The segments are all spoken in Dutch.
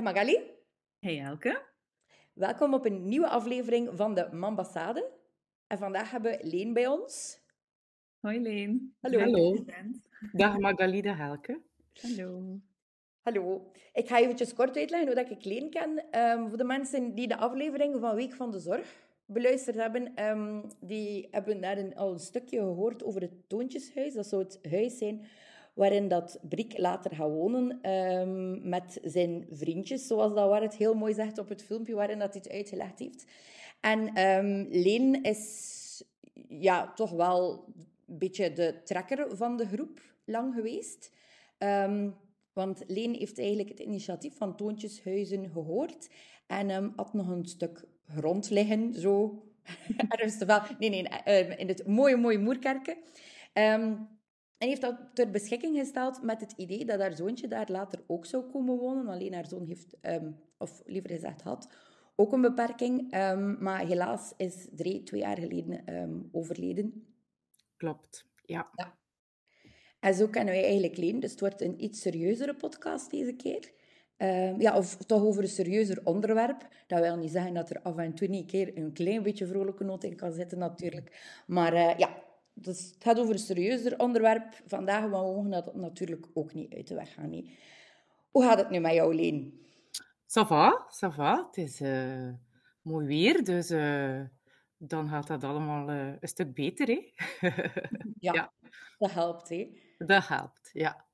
Dag Magali. Hey Elke. Welkom op een nieuwe aflevering van de Mambassade. En vandaag hebben we Leen bij ons. Hoi Leen. Hallo. Hallo. Dag Magali de Helke. Hallo. Hallo. Ik ga eventjes kort uitleggen hoe dat ik Leen ken. Ehm, voor de mensen die de aflevering van Week van de Zorg beluisterd hebben, ehm, die hebben daar een, al een stukje gehoord over het Toontjeshuis. Dat zou het huis zijn waarin dat Brik later gaat wonen ehm, met zijn vriendjes, zoals dat waar het heel mooi zegt op het filmpje waarin dat het uitgelegd heeft. En ehm, Leen is ja, toch wel een beetje de trekker van de groep lang geweest. Ehm, want Leen heeft eigenlijk het initiatief van Toontjeshuizen gehoord en had nog een stuk grond liggen, zo ergens wel. Nee, nee, in het mooie, mooie Moerkerken. Ehm, en heeft dat ter beschikking gesteld met het idee dat haar zoontje daar later ook zou komen wonen. Alleen haar zoon heeft, ehm, of liever gezegd had, ook een beperking. Ehm, maar helaas is Dre twee jaar geleden ehm, overleden. Klopt, ja. En zo kennen wij eigenlijk Leen. Dus het wordt een iets serieuzere podcast deze keer. Ja, of toch over een serieuzer onderwerp. Dat wil niet zeggen dat er af en toe niet een keer een klein beetje vrolijke noot in kan zitten, natuurlijk. Maar eh, ja, dus het gaat over een serieuzer onderwerp vandaag, maar we mogen dat natuurlijk ook niet uit de weg gaan. nee. Hoe gaat het nu met jou, Leen? Ça va, ça va. Het is eh, mooi weer, dus eh, dan gaat dat allemaal eh, een stuk beter, hè? Ja, Ja. dat helpt, hè? Dat helpt, ja.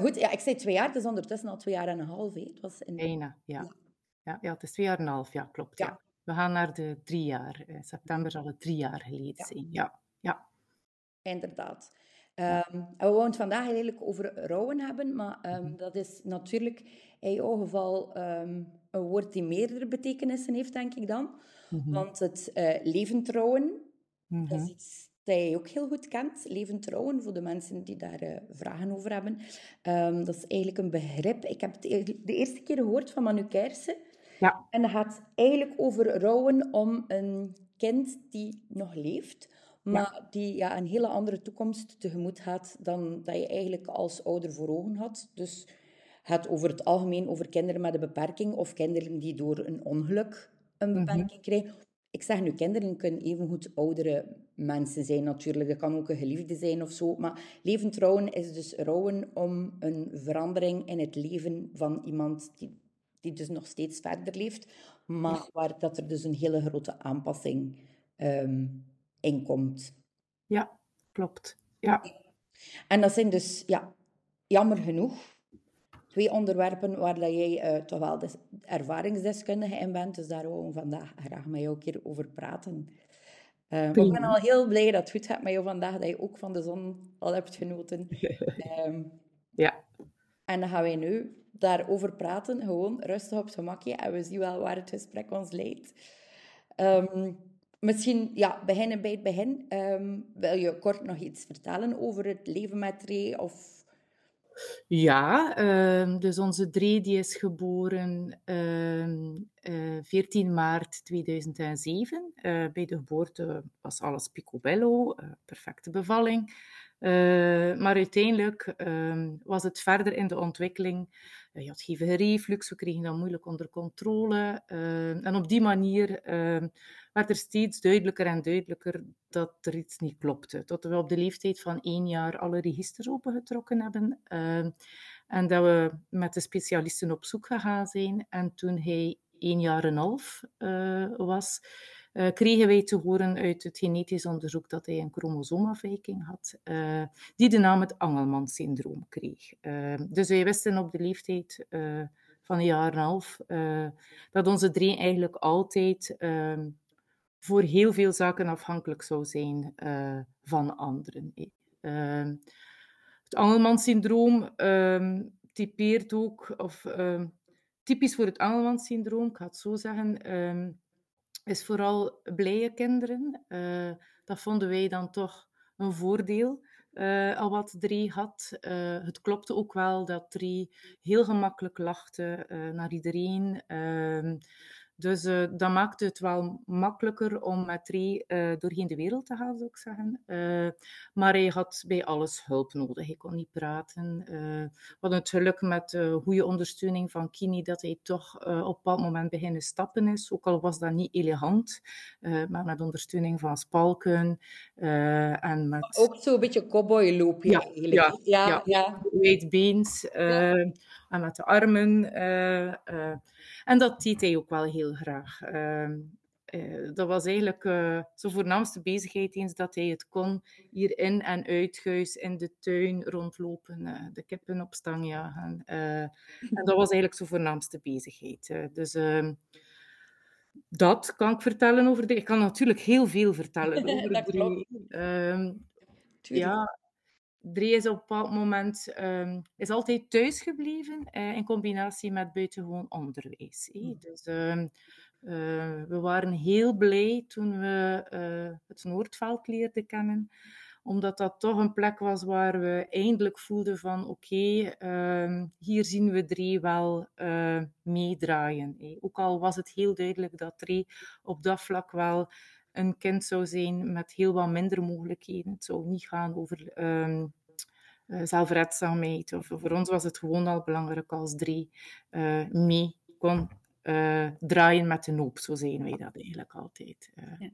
Goed, ja, ik zei twee jaar, het is ondertussen al twee jaar en een half. Hè. Het was in... Bijna, ja. Ja. Ja, ja, het is twee jaar en een half, ja, klopt. Ja. Ja. We gaan naar de drie jaar. In september zal het drie jaar geleden Ja. zijn, ja. Ja, Inderdaad. En we wouden het vandaag eigenlijk over rouwen hebben, maar ehm, Mhm. dat is natuurlijk in jouw geval ehm, een woord die meerdere betekenissen heeft, denk ik dan. Mhm. Want het eh levend rouwen, dat Mhm. is iets dat jij ook heel goed kent. Levend trouwen, voor de mensen die daar eh, vragen over hebben. Dat is eigenlijk een begrip. Ik heb het e- de eerste keer gehoord van Manu Kersen. Ja. En dat gaat eigenlijk over rouwen om een kind die nog leeft, maar die ja, een hele andere toekomst tegemoet gaat dan dat je eigenlijk als ouder voor ogen had. Dus het gaat over het algemeen over kinderen met een beperking of kinderen die door een ongeluk een Mhm. beperking krijgen. Ik zeg nu, kinderen kunnen evengoed oudere mensen zijn natuurlijk. Dat kan ook een geliefde zijn of zo. Maar levend trouwen is dus rouwen om een verandering in het leven van iemand die, die dus nog steeds verder leeft. Maar waar dat er dus een hele grote aanpassing ehm in komt. ja, klopt. Ja, En dat zijn dus, ja, jammer genoeg, twee onderwerpen waar dat jij eh, toch wel des- ervaringsdeskundige in bent. Dus daar willen we vandaag graag met jou een keer over praten. Eh, maar ik ben al heel blij dat het goed gaat met jou vandaag, dat je ook van de zon al hebt genoten. Ehm, ja. en dan gaan wij nu daarover praten, gewoon rustig op het gemakje. En we zien wel waar het gesprek ons leidt. Ehm, misschien, ja, beginnen bij het begin. Ehm, wil je kort nog iets vertellen over het leven met Ray? Of... Ja, ehm, dus onze Dre die is geboren ehm, eh, 14 maart 2007. Eh, bij de geboorte was alles picobello, eh, perfecte bevalling. Maar uiteindelijk was het verder in de ontwikkeling. Eh, je had hevige reflux, we kregen dat moeilijk onder controle. Ehm, en op die manier ehm, werd er steeds duidelijker en duidelijker dat er iets niet klopte. Tot we op de leeftijd van één jaar alle registers opengetrokken hebben. ehm, en dat we met de specialisten op zoek gegaan zijn. En toen hij één jaar en half eh, was, eh, kregen wij te horen uit het genetisch onderzoek dat hij een chromosoomafwijking had, eh, die de naam het Angelman-syndroom kreeg. Eh, dus wij wisten op de leeftijd van een jaar en een half dat onze Dre eigenlijk altijd ehm, voor heel veel zaken afhankelijk zou zijn van anderen. het Angelman-syndroom ehm, typeert ook, of ehm, typisch voor het Angelman-syndroom, ik ga het zo zeggen, is vooral blije kinderen. Eh, dat vonden wij dan toch een voordeel. eh, al wat Drie had. Eh, het klopte ook wel dat Drie heel gemakkelijk lachte naar iedereen. Dus uh, dat maakte het wel makkelijker om met drie uh, doorheen de wereld te gaan, zou ik zeggen. Uh, maar hij had bij alles hulp nodig. Hij kon niet praten. we hadden het geluk met goede ondersteuning van Kini dat hij toch op een bepaald moment beginnen stappen is. Ook al was dat niet elegant, maar met ondersteuning van spalken. en met... Ook zo'n beetje ja, eigenlijk. Ja, ja, ja. ja. Beans. Ja en met de armen. Uh, uh, en dat deed hij ook wel heel graag. Uh, dat was eigenlijk zijn voornaamste bezigheid eens dat hij het kon. Hier in en uit huis, in de tuin rondlopen, de kippen op stang jagen. en dat was eigenlijk zijn voornaamste bezigheid. dus ehm, dat kan ik vertellen over de... Ik kan natuurlijk heel veel vertellen over de drie. Um, ja, Drie is op een bepaald moment um, is altijd thuis gebleven uh, in combinatie met buitengewoon onderwijs. Mm. Dus um, uh, we waren heel blij toen we uh, het Noordveld leerden kennen, omdat dat toch een plek was waar we eindelijk voelden van oké, okay, um, hier zien we drie wel meedraaien. Ook al was het heel duidelijk dat drie op dat vlak wel een kind zou zijn met heel wat minder mogelijkheden. Het zou niet gaan over um, uh, zelfredzaamheid. Of, voor ons was het gewoon al belangrijk als drie uh, mee kon uh, draaien met de noop. Zo zijn wij dat eigenlijk altijd. Ja.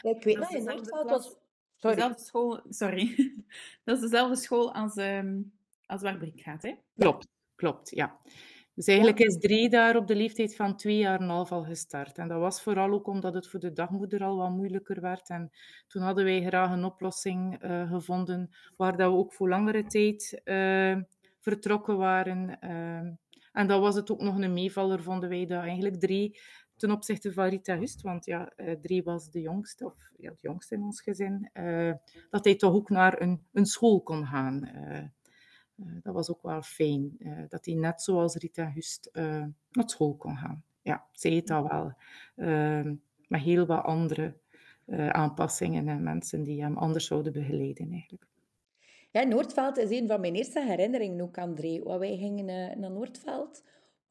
Ja, ik weet dat in Noordveld was... Sorry. Dezelfde school, sorry. dat is dezelfde school als, um, als waar Brik gaat, hè? Klopt, klopt, ja. Dus eigenlijk is drie daar op de leeftijd van twee jaar en een half al gestart. En dat was vooral ook omdat het voor de dagmoeder al wat moeilijker werd. En toen hadden wij graag een oplossing uh, gevonden waar dat we ook voor langere tijd uh, vertrokken waren. Uh, en dat was het ook nog een meevaller, vonden wij dat eigenlijk drie ten opzichte van Rita Hust, want ja, drie was de jongste, of ja, de jongste in ons gezin, dat hij toch ook naar een, een school kon gaan. Uh, dat was ook wel fijn, uh, dat hij net zoals Rita Hust uh, naar school kon gaan. Ja, zij het al wel. Ehm, met heel wat andere aanpassingen en mensen die hem anders zouden begeleiden eigenlijk. Ja, Noordveld is een van mijn eerste herinneringen ook, André. Want wij gingen naar Noordveld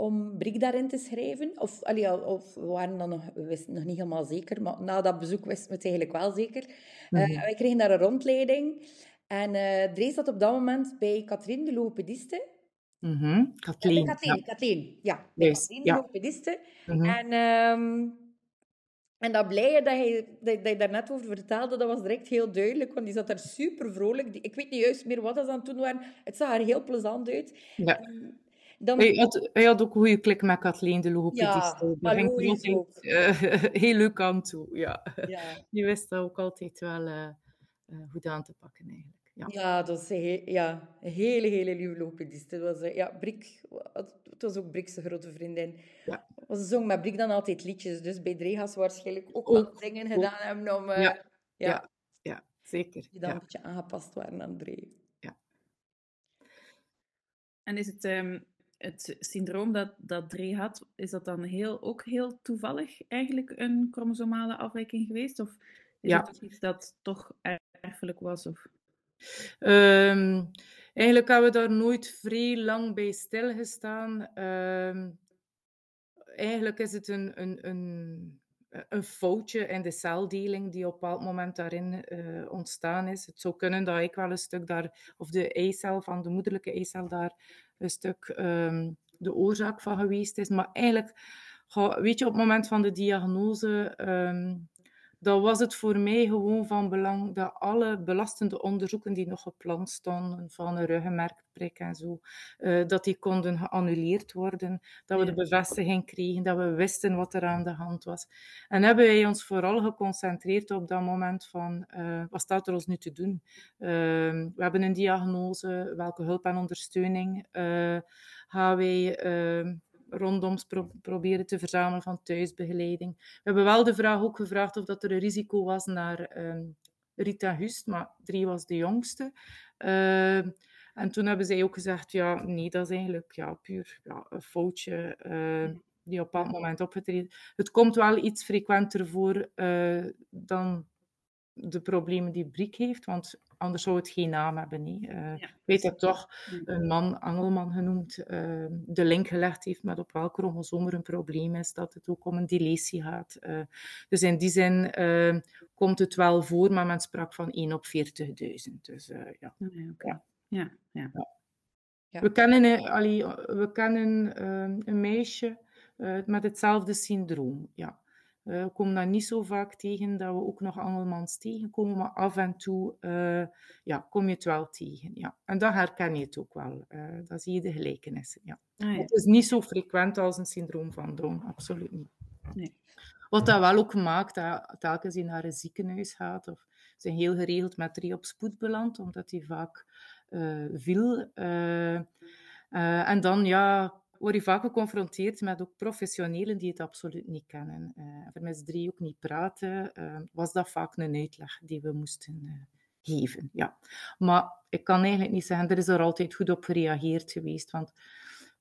om Brik daarin te schrijven. Of, allee, of we waren dan nog, we wisten nog niet helemaal zeker, maar na dat bezoek wisten we het eigenlijk wel zeker. -hmm. wij kregen daar een rondleiding. En uh, Dre zat op dat moment bij Katrien, de logopediste. Mm -hmm. Kathleen. Ja, Kathleen, ja. Kathleen, ja. Yes. Kathleen, de ja. logopediste. Mm -hmm. En, um, en dat blije dat je, dat, dat je daar net over vertelde, dat was direct heel duidelijk, want die zat daar super vrolijk. Ik weet niet juist meer wat ze aan het doen waren. Het zag er heel plezant uit. Ja. Dan... Hij, had, hij had ook een goede klik met Kathleen, de logopediste. Ja, Die ging altijd uh, heel leuk aan toe. Ja. ja. Die wist dat ook altijd wel uh, goed aan te pakken, eigenlijk. Ja. ja, dat is een, ja, een hele, hele lieve logopediste. Het was, ja, Brik, het was ook Brik's grote vriendin. Ja. Ze zong met Brik dan altijd liedjes, dus bij Dregas waarschijnlijk ook, ook wat dingen ook. gedaan hebben om... Uh, ja. Ja. ja, zeker. Die dan ja. een beetje aangepast waren aan Dre. Ja. En is het... Um, het syndroom dat, dat Dre had, is dat dan heel, ook heel toevallig eigenlijk een chromosomale afwijking geweest? Of is ja. het iets dat toch erfelijk was? Of... Um, eigenlijk hebben we daar nooit vrij lang bij stilgestaan. Um, eigenlijk is het een, een, een, een foutje in de celdeling die op een bepaald moment daarin uh, ontstaan is. Het zou kunnen dat ik wel een stuk daar, of de eicel van de moederlijke eicel daar een stuk um, de oorzaak van geweest is. Maar eigenlijk, weet je, op het moment van de diagnose dan was het voor mij gewoon van belang dat alle belastende onderzoeken die nog gepland stonden, van een ruggenmerkprik en zo, uh, dat die konden geannuleerd worden, dat we de bevestiging kregen, dat we wisten wat er aan de hand was. En hebben wij ons vooral geconcentreerd op dat moment van, uh, wat staat er ons nu te doen? Uh, we hebben een diagnose, welke hulp en ondersteuning gaan wij rondoms pro proberen te verzamelen van thuisbegeleiding. We hebben wel de vraag ook gevraagd of dat er een risico was naar um, Rita Hust, maar drie was de jongste. Uh, en toen hebben zij ook gezegd, ja, nee, dat is eigenlijk ja, puur ja, een foutje uh, die op dat moment opgetreden. Het komt wel iets frequenter voor uh, dan de problemen die Briek heeft, want anders zou het geen naam hebben. Hè. Ik weet dat toch een man, Angelman genoemd, de link gelegd heeft met op welk chromosoom er een probleem is, dat het ook om een deletie gaat. dus in die zin komt het wel voor, maar men sprak van 1 op 40.000. Dus ja. ja. ja. ja. Ja. We kennen, allee, we kennen uh, een meisje uh, met hetzelfde syndroom. Ja. Uh, we komen dat niet zo vaak tegen dat we ook nog Angelmans tegenkomen, maar af en toe ja, kom je het wel tegen. Ja. En dan herken je het ook wel. dan zie je de gelijkenissen. Ja. Ah, ja. Het is niet zo frequent als een syndroom van Down, absoluut niet. Nee. Wat dat wel ook maakt dat telkens je naar een ziekenhuis gaat of zijn heel geregeld met drie op spoed belandt, omdat hij vaak uh, viel. Uh, uh, en dan ja, word je vaak geconfronteerd met ook professionelen die het absoluut niet kennen. voor mensen drie ook niet praten, was dat vaak een uitleg die we moesten geven. Ja. Maar ik kan eigenlijk niet zeggen, er is er altijd goed op gereageerd geweest. Want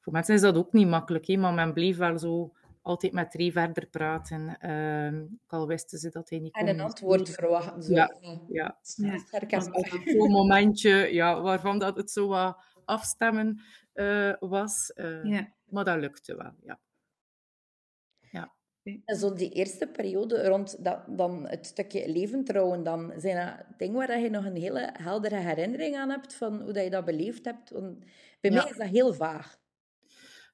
voor mensen is dat ook niet makkelijk, hè, maar men bleef wel zo altijd met Ray verder praten. Uh, al wisten ze dat hij niet kon. En een antwoord verwachten. Zo. Ja, ja. ja. Zo'n momentje ja, waarvan dat het zo wat afstemmen uh, was. Uh, ja. Maar dat lukte wel, ja. ja. En zo die eerste periode rond dat, dan het stukje leven trouwen, dan zijn dat dingen waar je nog een hele heldere herinnering aan hebt van hoe dat je dat beleefd hebt. Want bij mij is dat heel vaag.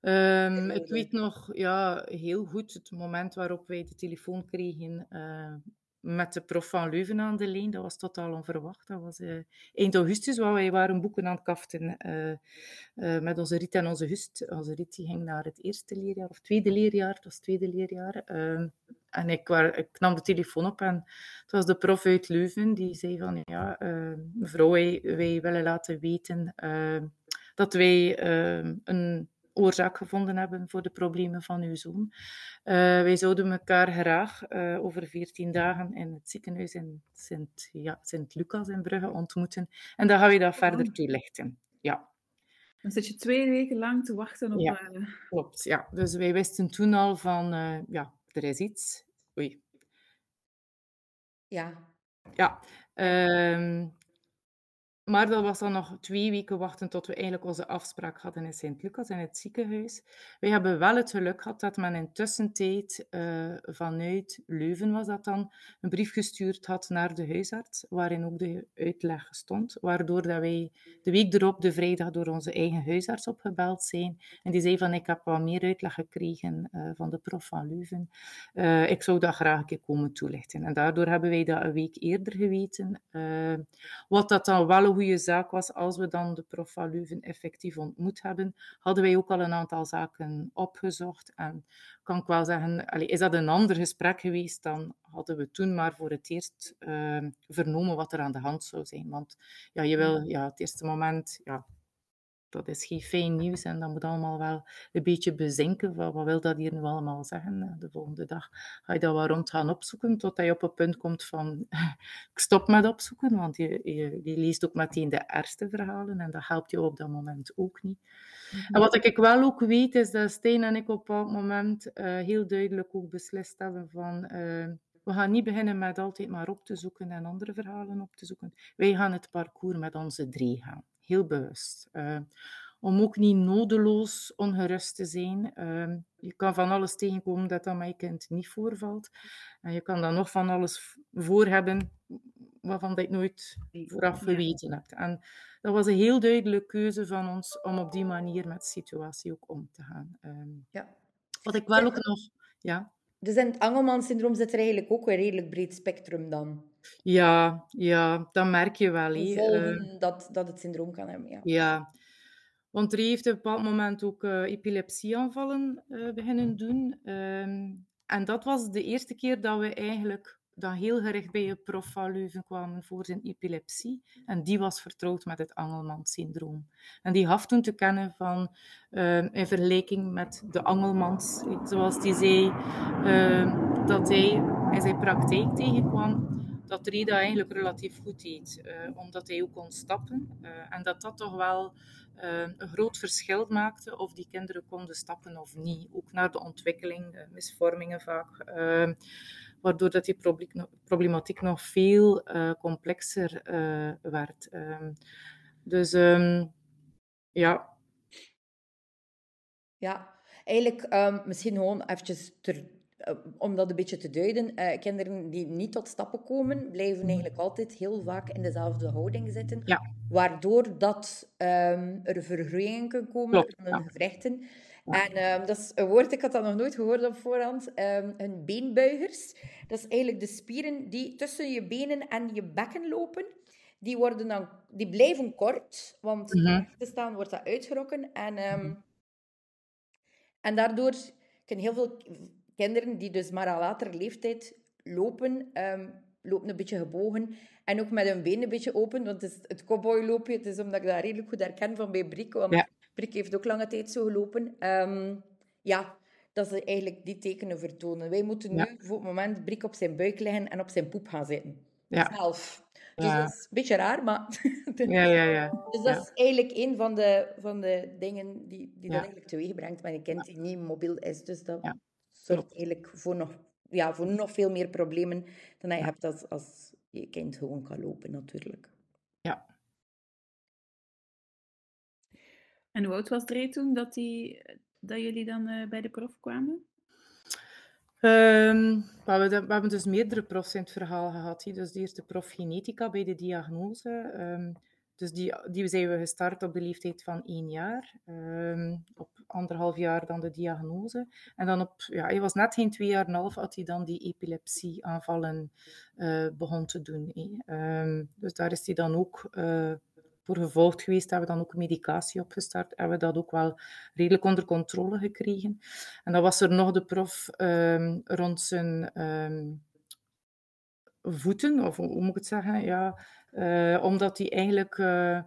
Um, ik weet nog ja, heel goed het moment waarop wij de telefoon kregen uh, met de prof van Leuven aan de lijn. Dat was totaal onverwacht. Dat was uh, eind augustus, waar wij waren boeken aan het kaften uh, met onze Riet en onze Hust. Onze Riet die ging naar het eerste leerjaar, of tweede leerjaar. Het was tweede leerjaar. Ehm, en ik, waar, ik, nam de telefoon op en het was de prof uit Leuven die zei van, ja, mevrouw, wij, wij willen laten weten dat wij een oorzaak gevonden hebben voor de problemen van uw zoon. Uh, wij zouden elkaar graag uh, over 14 dagen in het ziekenhuis in Sint, ja, Sint-Lucas in Brugge ontmoeten. En dan gaan we dat verder toelichten. Ja. Dan zit je twee weken lang te wachten op... Ja, uh... klopt. Ja. Dus wij wisten toen al van, ja, er is iets. Oei. Ja. Ja. Um, maar dat was dan nog twee weken wachten tot we eigenlijk onze afspraak hadden in Sint-Lucas, in het ziekenhuis. Wij hebben wel het geluk gehad dat men in tussentijd uh, vanuit Leuven was dat dan, een brief gestuurd had naar de huisarts, waarin ook de uitleg stond, waardoor dat wij de week erop, de vrijdag, door onze eigen huisarts opgebeld zijn. En die zei van, ik heb wat meer uitleg gekregen uh, van de prof van Leuven. Uh, ik zou dat graag een keer komen toelichten. En daardoor hebben wij dat een week eerder geweten. wat dat dan wel goede zaak was als we dan de prof van Leuven effectief ontmoet hebben, hadden wij ook al een aantal zaken opgezocht. En kan ik wel zeggen, allez, is dat een ander gesprek geweest, dan hadden we toen maar voor het eerst uh, vernomen wat er aan de hand zou zijn. Want ja, je wil ja, het eerste moment ja, dat is geen fijn nieuws en dat moet allemaal wel een beetje bezinken. Wat, wat wil dat hier nu allemaal zeggen? Eh, de volgende dag ga je dat wel rond gaan opzoeken, totdat je op een punt komt van ik stop met opzoeken, want je, je, je, leest ook meteen de ergste verhalen en dat helpt je op dat moment ook niet. Mhm. En wat ik wel ook weet, is dat Stijn en ik op dat moment uh, heel duidelijk ook beslist hebben van... Uh, we gaan niet beginnen met altijd maar op te zoeken en andere verhalen op te zoeken. Wij gaan het parcours met onze drie gaan heel bewust. Uh, om ook niet nodeloos ongerust te zijn. Uh, je kan van alles tegenkomen dat aan mijn kind niet voorvalt. En je kan dan nog van alles voor hebben waarvan dat je nooit vooraf geweten hebt. En dat was een heel duidelijke keuze van ons om op die manier met de situatie ook om te gaan. Um, ja. Wat ik wel ook nog... Ja. Dus in het Angelman-syndroom zit er eigenlijk ook een redelijk breed spectrum dan? Ja, ja, dat merk je wel. Uh, dat, dat het syndroom kan hebben, ja. Ja, want er heeft op een bepaald moment ook uh, epilepsieaanvallen uh, beginnen doen. Ehm, en dat was de eerste keer dat we eigenlijk dan heel gericht bij je prof van Leuven kwamen voor zijn epilepsie. En die was vertrouwd met het Angelman-syndroom. En die gaf toen te kennen van, uh, in vergelijking met de Angelmans, zoals die zei, uh, dat hij in zijn praktijk tegenkwam dat Reda eigenlijk relatief goed deed, uh, omdat hij ook kon stappen. Uh, en dat dat toch wel uh, een groot verschil maakte of die kinderen konden stappen of niet. Ook naar de ontwikkeling, misvormingen vaak. Waardoor dat die problematiek nog veel complexer werd. Ehm, dus um, ja. Ja, eigenlijk um, misschien gewoon eventjes ter, uh, om dat een beetje te duiden. Uh, kinderen die niet tot stappen komen, blijven eigenlijk altijd heel vaak in dezelfde houding zitten. Ja. Waardoor dat, um, er vergroeien kan komen Klopt, van hun ja. gewrichten. En um, dat is een woord, ik had dat nog nooit gehoord op voorhand. Um, hun beenbuigers. Dat is eigenlijk de spieren die tussen je benen en je bekken lopen die, worden dan, die blijven kort, want mm -hmm. te staan wordt dat uitgerokken. En, um, en daardoor kunnen heel veel kinderen die dus maar aan latere leeftijd lopen, lopen een beetje gebogen. En ook met hun benen een beetje open, want het is het cowboyloopje. Het is omdat ik dat redelijk goed herken van bij Brik, want ja. Brik heeft ook lange tijd zo gelopen. Um, ja, dat ze eigenlijk die tekenen vertonen. Wij moeten nu voor het moment Brik op zijn buik leggen en op zijn poep gaan zitten. Ja. Zelf. Dus ja. dat is een beetje raar, maar... ja, ja, ja. Dus dat is eigenlijk een van de, van de dingen die, die dat eigenlijk teweeg brengt met een kind die niet mobiel is. Dus dat zorgt eigenlijk voor nog, ja, voor nog veel meer problemen dan je hebt als, als je kind gewoon kan lopen, natuurlijk. En hoe oud was Dre toen dat, die, dat jullie dan uh, bij de prof kwamen? Um, we, hebben, we, hebben, dus meerdere profs in het verhaal gehad. Dus de eerste prof genetica bij de diagnose. Um, dus die, die zijn we gestart op de leeftijd van één jaar. Um, op anderhalf jaar dan de diagnose. En dan op, ja, hij was net geen twee jaar en half, had hij dan die epilepsieaanvallen uh, begon te doen. dus daar is hij dan ook uh, voor gevolgd geweest. Hebben we dan ook medicatie opgestart. Hebben we dat ook wel redelijk onder controle gekregen. En dan was er nog de prof um, rond zijn um, voeten, of hoe moet ik het zeggen? Ja, uh, omdat hij eigenlijk... Uh,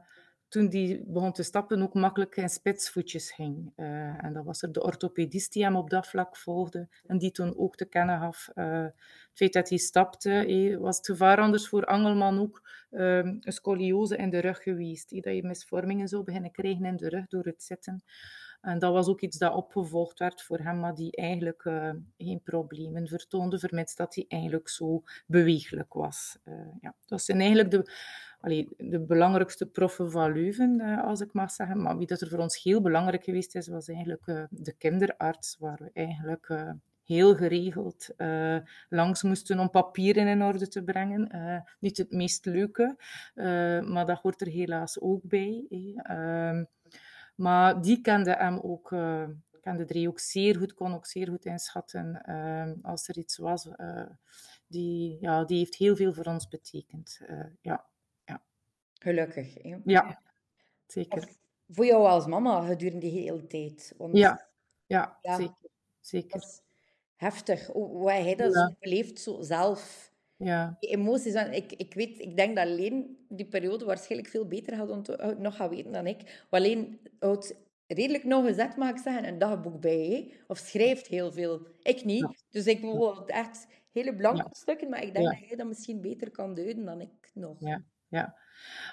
toen die begon te stappen, ook makkelijk in spitsvoetjes ging. Uh, en dan was er de orthopedist die hem op dat vlak volgde en die toen ook te kennen gaf. Uh, het feit dat hij stapte, eh, was het gevaar anders voor Angelman ook uh, een scoliose in de rug geweest. Eh, dat je misvormingen zou beginnen krijgen in de rug door het zitten. En dat was ook iets dat opgevolgd werd voor hem, maar die eigenlijk uh, geen problemen vertoonde, vermits dat hij eigenlijk zo bewegelijk was. Uh, ja, dat zijn eigenlijk de, de belangrijkste proffen van Leuven, uh, als ik mag zeggen. Maar wie dat er voor ons heel belangrijk geweest is, was eigenlijk de kinderarts, waar we eigenlijk heel geregeld uh, langs moesten om papieren in orde te brengen. Uh, niet het meest leuke, uh, maar dat hoort er helaas ook bij. Ehm, maar die kende hem ook, kende Dre ook zeer goed, kon ook zeer goed inschatten als er iets was. die, ja, die heeft heel veel voor ons betekend. ja, ja. Gelukkig. Hè? Ja, zeker. Of voor jou als mama gedurende die hele tijd? Want, ja, ja, ja, zeker. zeker heftig. Hoe hij dat ja. zo beleeft, zo zelf. Ja. Die emoties. ik, ik weet, ik denk dat alleen die periode waarschijnlijk veel beter had nog gaan weten dan ik. Alleen houdt redelijk nog gezet, mag ik zeggen, een dagboek bij. Of schrijft heel veel. Ik niet. Dus ik wil echt hele blanke stukken, maar ik denk dat jij dat misschien beter kan duiden dan ik nog. Ja, ja.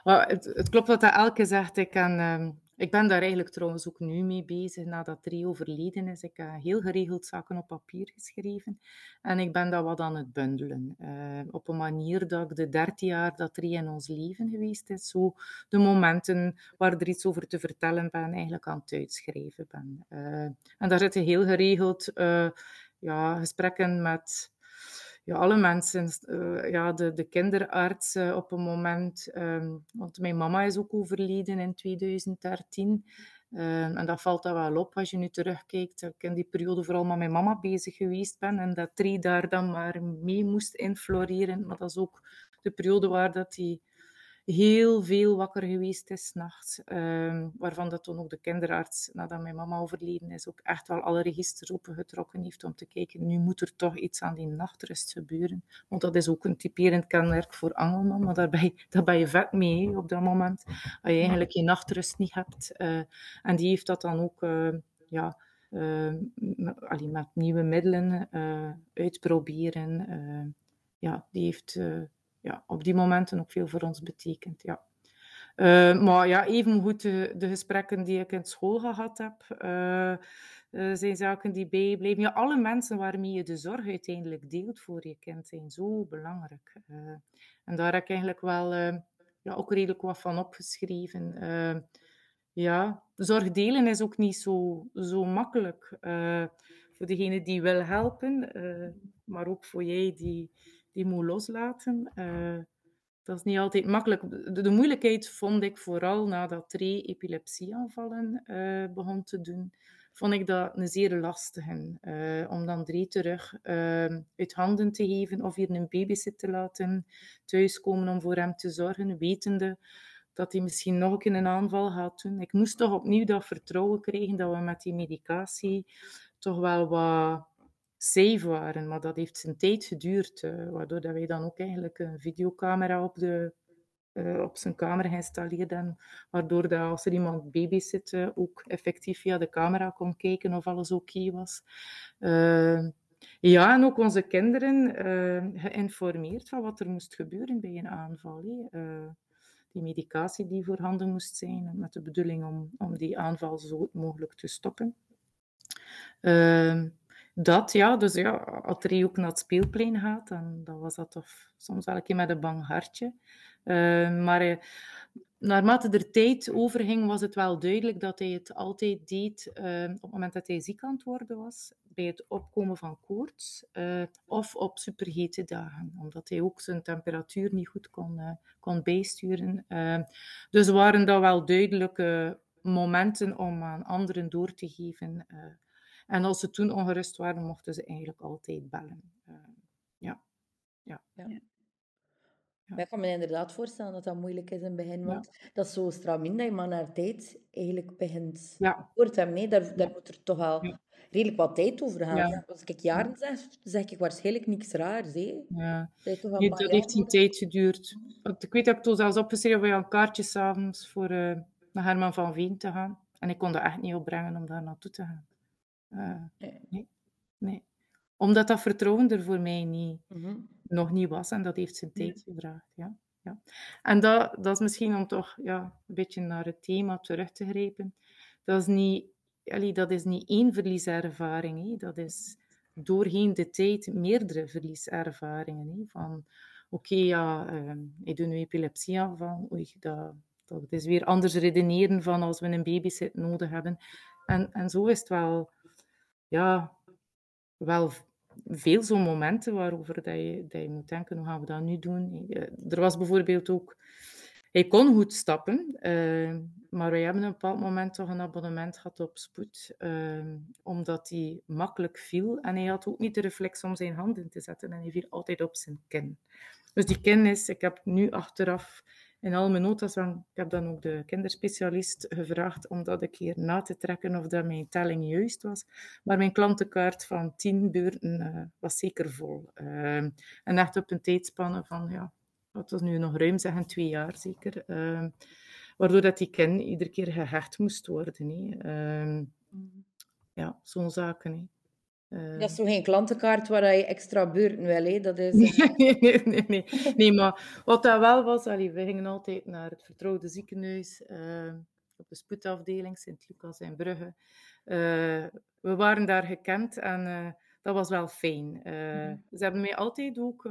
Maar het, het klopt wat Elke zegt. Ik kan... Ehm, ik ben daar eigenlijk trouwens ook nu mee bezig, nadat Drie overleden is. Ik heb heel geregeld zaken op papier geschreven. En ik ben dat wat aan het bundelen. Uh, op een manier dat ik de dertien jaar dat Drie in ons leven geweest is, zo de momenten waar er iets over te vertellen ben, eigenlijk aan het uitschrijven ben. Uh, en daar zitten heel geregeld uh, ja, gesprekken met ja, alle mensen, uh, ja, de, de kinderarts op een moment, um, want mijn mama is ook overleden in 2013. Um, ehm, en dat valt dan wel op als je nu terugkijkt. Dat ik in die periode vooral met mijn mama bezig geweest ben en dat drie daar dan maar mee moest infloreren. Maar dat is ook de periode waar dat die heel veel wakker geweest is nachts. Um, waarvan dat toen ook de kinderarts, nadat mijn mama overleden is, ook echt wel alle registers opengetrokken heeft om te kijken, nu moet er toch iets aan die nachtrust gebeuren. Want dat is ook een typerend kenmerk voor Angelman, maar daar ben je, daar ben je vet mee op dat moment. Als je eigenlijk je nachtrust niet hebt. Uh, en die heeft dat dan ook... Uh, ja, uh, met, met nieuwe middelen uitproberen. ja, die heeft ja, op die momenten ook veel voor ons betekent. Ja. Uh, maar ja, evengoed de, de gesprekken die ik in school gehad heb. Uh, uh, zijn zaken die bijblijven. Ja, alle mensen waarmee je de zorg uiteindelijk deelt voor je kind zijn zo belangrijk. En daar heb ik eigenlijk wel ja, ook redelijk wat van opgeschreven. ja, zorg delen is ook niet zo, zo makkelijk voor degene die wil helpen, maar ook voor jij die, die moet loslaten. Dat is niet altijd makkelijk. De, moeilijkheid vond ik vooral nadat Tree epilepsieaanvallen uh, begon te doen, vond ik dat een zeer lastige. Uh, om dan Dree terug uh, uit handen te geven of hier een babysit te laten thuiskomen om voor hem te zorgen, wetende dat hij misschien nog een keer een aanval gaat doen. Ik moest toch opnieuw dat vertrouwen krijgen dat we met die medicatie toch wel wat safe waren. Maar dat heeft zijn tijd geduurd, uh, waardoor dat wij dan ook eigenlijk een videocamera op, de, uh, op zijn kamer geïnstalleerd Waardoor dat als er iemand babysit, uh, ook effectief via de camera kon kijken of alles oké was. ja, en ook onze kinderen geïnformeerd van wat er moest gebeuren bij een aanval. die medicatie die voorhanden moest zijn, met de bedoeling om, om die aanval zo mogelijk te stoppen dat, ja. Dus ja, als er ook naar het speelplein gaat, dan, dan was dat toch soms wel een keer met een bang hartje. Uh, maar uh, naarmate er tijd overging, was het wel duidelijk dat hij het altijd deed uh, op het moment dat hij ziek aan het worden was, bij het opkomen van koorts of op superhete dagen, omdat hij ook zijn temperatuur niet goed kon, kon bijsturen. dus waren dat wel duidelijke momenten om aan anderen door te geven en als ze toen ongerust waren, mochten ze eigenlijk altijd bellen. Uh, ja. Ja. ja. Ja. Ik kan me inderdaad voorstellen dat dat moeilijk is in het begin, want dat is zo stramien dat je maar naar tijd eigenlijk begint. Ja. Hoort hem, nee, daar, daar moet er toch wel redelijk wat tijd over gaan. Als ik jaren zeg, zeg ik waarschijnlijk niks raars. Hè? Ja. Dat, nee, dat heeft een tijd geduurd. Ik weet dat ik toen zelfs opgeschreven voor een kaartje s'avonds voor uh, naar Herman van Veen te gaan. En ik kon dat echt niet opbrengen om daar naartoe te gaan. Uh, nee. nee. Omdat dat vertrouwen er voor mij niet, mhm. nog niet was en dat heeft zijn tijd gevraagd. Ja. Ja. En dat, dat is misschien om toch ja, een beetje naar het thema terug te grijpen. Dat is niet, allee, dat is niet één verlieservaring. Hè. Dat is doorheen de tijd meerdere verlieservaringen. Hè. Van oké, ja, uh, ik doe nu epilepsieaanval. Oei, dat, dat is weer anders redeneren van als we een babysit nodig hebben. En, en zo is het wel ja, wel veel zo'n momenten waarover dat je, dat je moet denken, hoe gaan we dat nu doen? Eh, er was bijvoorbeeld ook... Hij kon goed stappen, uh, maar wij hebben op een bepaald moment toch een abonnement gehad op spoed, uh, omdat hij makkelijk viel. En hij had ook niet de reflex om zijn handen te zetten en hij viel altijd op zijn kin. Dus die kin is, ik heb nu achteraf in al mijn notas, ik heb dan ook de kinderspecialist gevraagd om dat een keer na te trekken of dat mijn telling juist was. Maar mijn klantenkaart van tien beurten uh, was zeker vol. Uh, en echt op een tijdspanne van, ja, wat was nu nog ruim zeggen, twee jaar zeker. Uh, waardoor dat die kin iedere keer gehecht moest worden. Hè. ja, zo'n zaken. Uh... Dat is toch geen klantenkaart waar je extra beurten wil, hè? Dat is, uh... nee, nee, nee, nee, maar wat dat wel was, allee, we gingen altijd naar het vertrouwde ziekenhuis, uh, op de spoedafdeling, Sint-Lucas in Brugge. we waren daar gekend en dat was wel fijn. Mm Ze hebben mij altijd ook,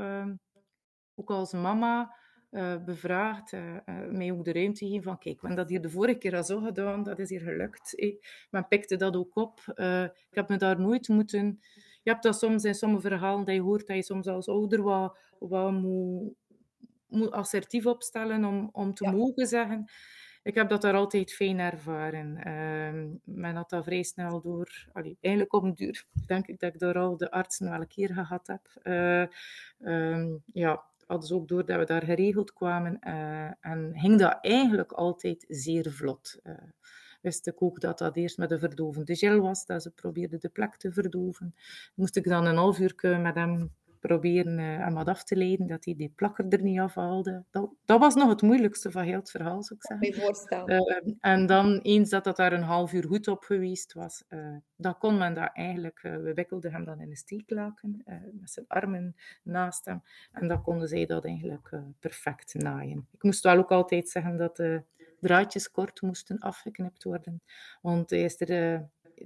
ook als mama, uh, bevraagd, uh, mij ook de ruimte geven van kijk, we hebben dat hier de vorige keer al zo gedaan, dat is hier gelukt. Eh. Men pikte dat ook op. ik heb me daar nooit moeten... Je hebt dat soms in sommige verhalen dat je hoort dat je soms als ouder wat, wat moet, moet assertief opstellen om, om te mogen zeggen. Ik heb dat daar altijd fijn ervaren. Uh, men had dat vrij snel door. Allee, eigenlijk op een duur denk ik dat ik daar al de artsen wel een keer gehad heb. Uh, ja, ze ook door dat we daar geregeld kwamen uh, en ging dat eigenlijk altijd zeer vlot. Uh, wist ik ook dat dat eerst met een verdovende gel was, dat ze probeerden de plek te verdoven. Moest ik dan een half uur met hem proberen hem wat af te leiden, dat hij die plakker er niet afhaalde. Dat, dat was nog het moeilijkste van heel het verhaal, zou ik zeggen. voorstellen. Uh, en dan, eens dat dat daar een half uur goed op geweest was, uh, dan kon men dat eigenlijk... we wikkelden hem dan in een steeklaken, met zijn armen naast hem. En dan konden zij dat eigenlijk perfect naaien. Ik moest wel ook altijd zeggen dat de draadjes kort moesten afgeknipt worden. Want hij is er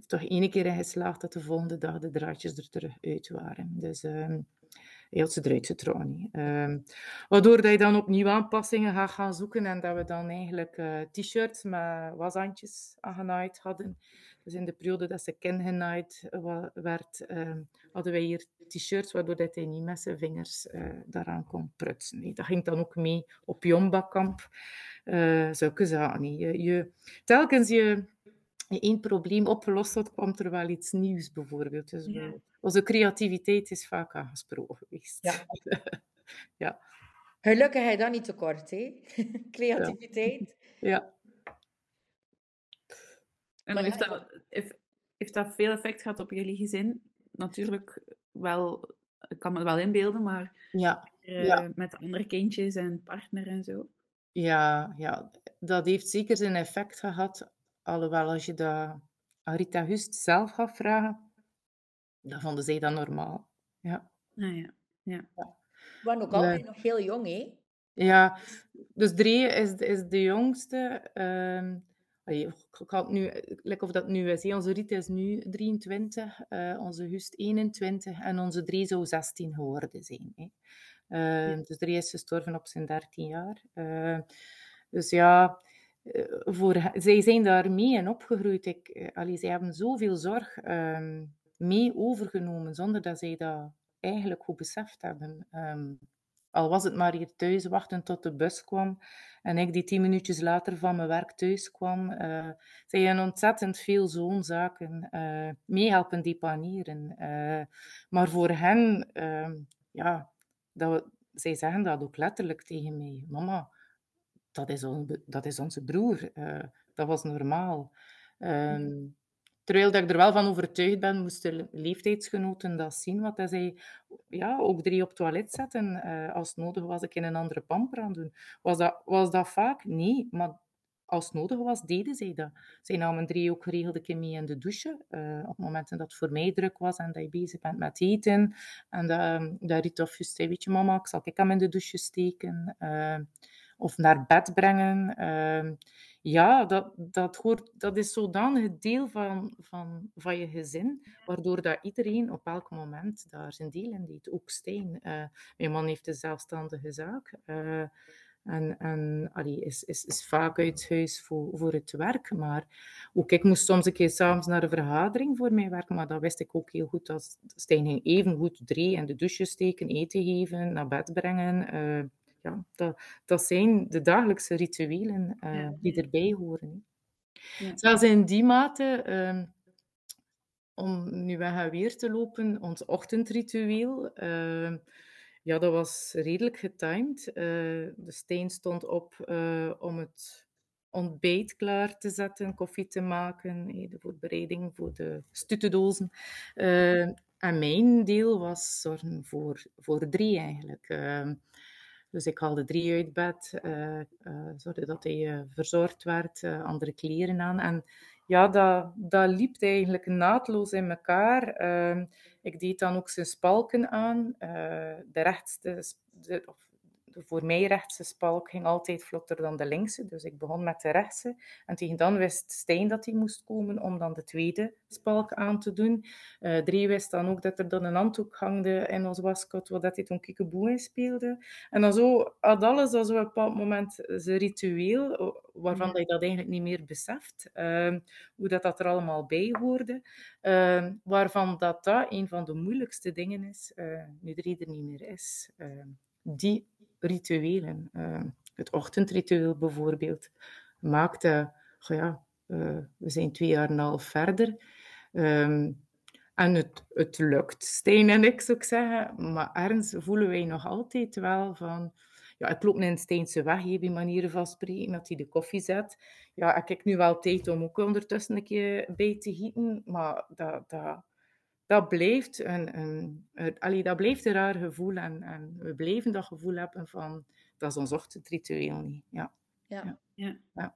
toch één keer in geslaagd dat de volgende dag de draadjes er terug uit waren. Dus um, had ze eruit getrokken. Um, waardoor dat je dan opnieuw aanpassingen gaat gaan zoeken en dat we dan eigenlijk uh, t-shirts met washandjes aangenaaid hadden. Dus in de periode dat ze kengenaaid werd, um, hadden wij hier t-shirts waardoor dat hij niet met zijn vingers uh, daaraan kon prutsen. Dat ging dan ook mee op Jombakkamp. Uh, zulke zaken. Je, je, telkens je één probleem opgelost had, kwam er wel iets nieuws bijvoorbeeld. Dus ja. onze creativiteit is vaak aangesproken geweest. Ja. ja. Gelukkig heb je dat niet tekort, hè? Creativiteit. Ja. ja. En maar heeft, dat, heeft, heeft dat veel effect gehad op jullie gezin? Natuurlijk wel, ik kan me wel inbeelden, maar ja. Uh, ja. met andere kindjes en partner en zo. Ja, ja, dat heeft zeker zijn effect gehad. Alhoewel, als je dat aan Rita Hust zelf gaat vragen, dan vonden zij dat normaal. Ja. Ah, ja. ja. ja. We waren ook altijd nog heel jong, hè? Ja, dus drie is, is de jongste. Um, ik had nu, like of dat nu is. Onze Rita is nu 23, uh, onze Hust 21 en onze drie zou 16 geworden zijn. Hè. Uh, ja. Dus drie is gestorven op zijn 13 jaar. Uh, dus ja, voor, zij zijn daar mee en opgegroeid. Ik, allee, zij hebben zoveel zorg um, mee overgenomen zonder dat zij dat eigenlijk goed beseft hebben. Um, al was het maar hier thuis wachten tot de bus kwam en ik die tien minuutjes later van mijn werk thuis kwam. Uh, zij ontzettend veel zo'n zaken uh, meehelpen depaneren. Maar voor hen, ja, dat, zij zeggen dat ook letterlijk tegen mij. Mama, dat is, on, dat is onze broer. Uh, dat was normaal. Um, terwijl dat ik er wel van overtuigd ben, moesten leeftijdsgenoten dat zien. Wat zij ja, ook drie op toilet zetten. Uh, als nodig was ik in een andere pamper aan doen. Was dat, was dat vaak? Nee, maar als nodig was, deden zij dat. Zij namen drie ook geregeld een keer mee in de douche. Uh, op momenten dat het voor mij druk was en dat je bezig bent met eten. En dat, dat Rita of zei, weet je mama, ik zal ik hem in de douche steken. Uh, of naar bed brengen. Uh, ja, dat, dat, hoort, dat is zodanig deel van, van, van je gezin, waardoor dat iedereen op elk moment daar zijn deel in deed. Ook Stijn. Uh, mijn man heeft een zelfstandige zaak. Uh, en, en allee, is, is, is vaak uit huis voor, voor het werk. Maar ook ik moest soms een keer s'avonds naar een vergadering voor mijn werk. Maar dat wist ik ook heel goed. Dat Stijn ging even goed drie in de douche steken, eten geven, naar bed brengen. Uh, ja, dat, dat zijn de dagelijkse rituelen uh, ja. die erbij horen. Ja. Zelfs in die mate, uh, om nu weg en weer te lopen, ons ochtendritueel, uh, ja, dat was redelijk getimed. de steen stond op om het ontbijt klaar te zetten, koffie te maken, de voorbereiding voor de stutendozen. en mijn deel was zorgen voor, voor drie eigenlijk. Dus ik haalde drie uit bed, uh, uh, zorgde dat hij uh, verzorgd werd, andere kleren aan. En ja, dat, dat liep eigenlijk naadloos in elkaar. Ehm, ik deed dan ook zijn spalken aan. de rechtste, de, of voor mij rechtse spalk ging altijd vlotter dan de linkse. Dus ik begon met de rechtse. En tegen dan wist Stijn dat hij moest komen om dan de tweede spalk aan te doen. Uh, Drie wist dan ook dat er dan een handdoek hangde in ons waskot, waar hij toen kiekeboe in speelde. En dan zo had alles dat zo op een bepaald moment zijn ritueel, waarvan ja. je dat eigenlijk niet meer beseft. Uh, hoe dat, dat er allemaal bij hoorde. Uh, waarvan dat, dat een van de moeilijkste dingen is, nu er ieder niet meer is. die rituelen. Uh, het ochtendritueel bijvoorbeeld maakte, ja, uh, we zijn twee jaar en een half verder. Um, en het, het lukt, Stijn en ik zou zeggen, maar ergens voelen wij nog altijd wel van, ja, ik loop een Steense weg, hier bij manieren van spreken, dat hij de koffie zet. Ja, ik heb nu wel tijd om ook ondertussen een keer bij te gieten, maar dat, dat, dat blijft een, een, een allee, dat blijft een raar gevoel. En, en we blijven dat gevoel hebben van, dat is ons ochtendritueel niet. Ja. Ja. ja. ja. ja.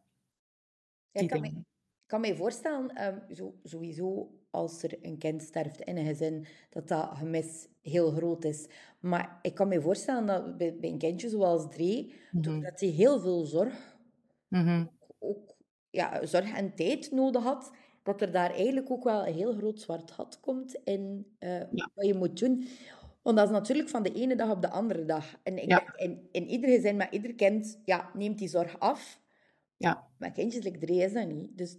ik, kan me, kan me voorstellen, um, zo, sowieso als er een kind sterft in een gezin, dat dat gemis heel groot is. Maar ik kan me voorstellen dat bij, bij een kindje zoals drie, mm -hmm. dat hij heel veel zorg, mm -hmm. ook ja, zorg en tijd nodig had, dat er daar eigenlijk ook wel een heel groot zwart gat komt in uh, wat je moet doen. Want dat is natuurlijk van de ene dag op de andere dag. En ik denk, in, in ieder gezin, met ieder kind, ja, neemt die zorg af. Ja. Maar kindjes, like drie is dat niet. Dus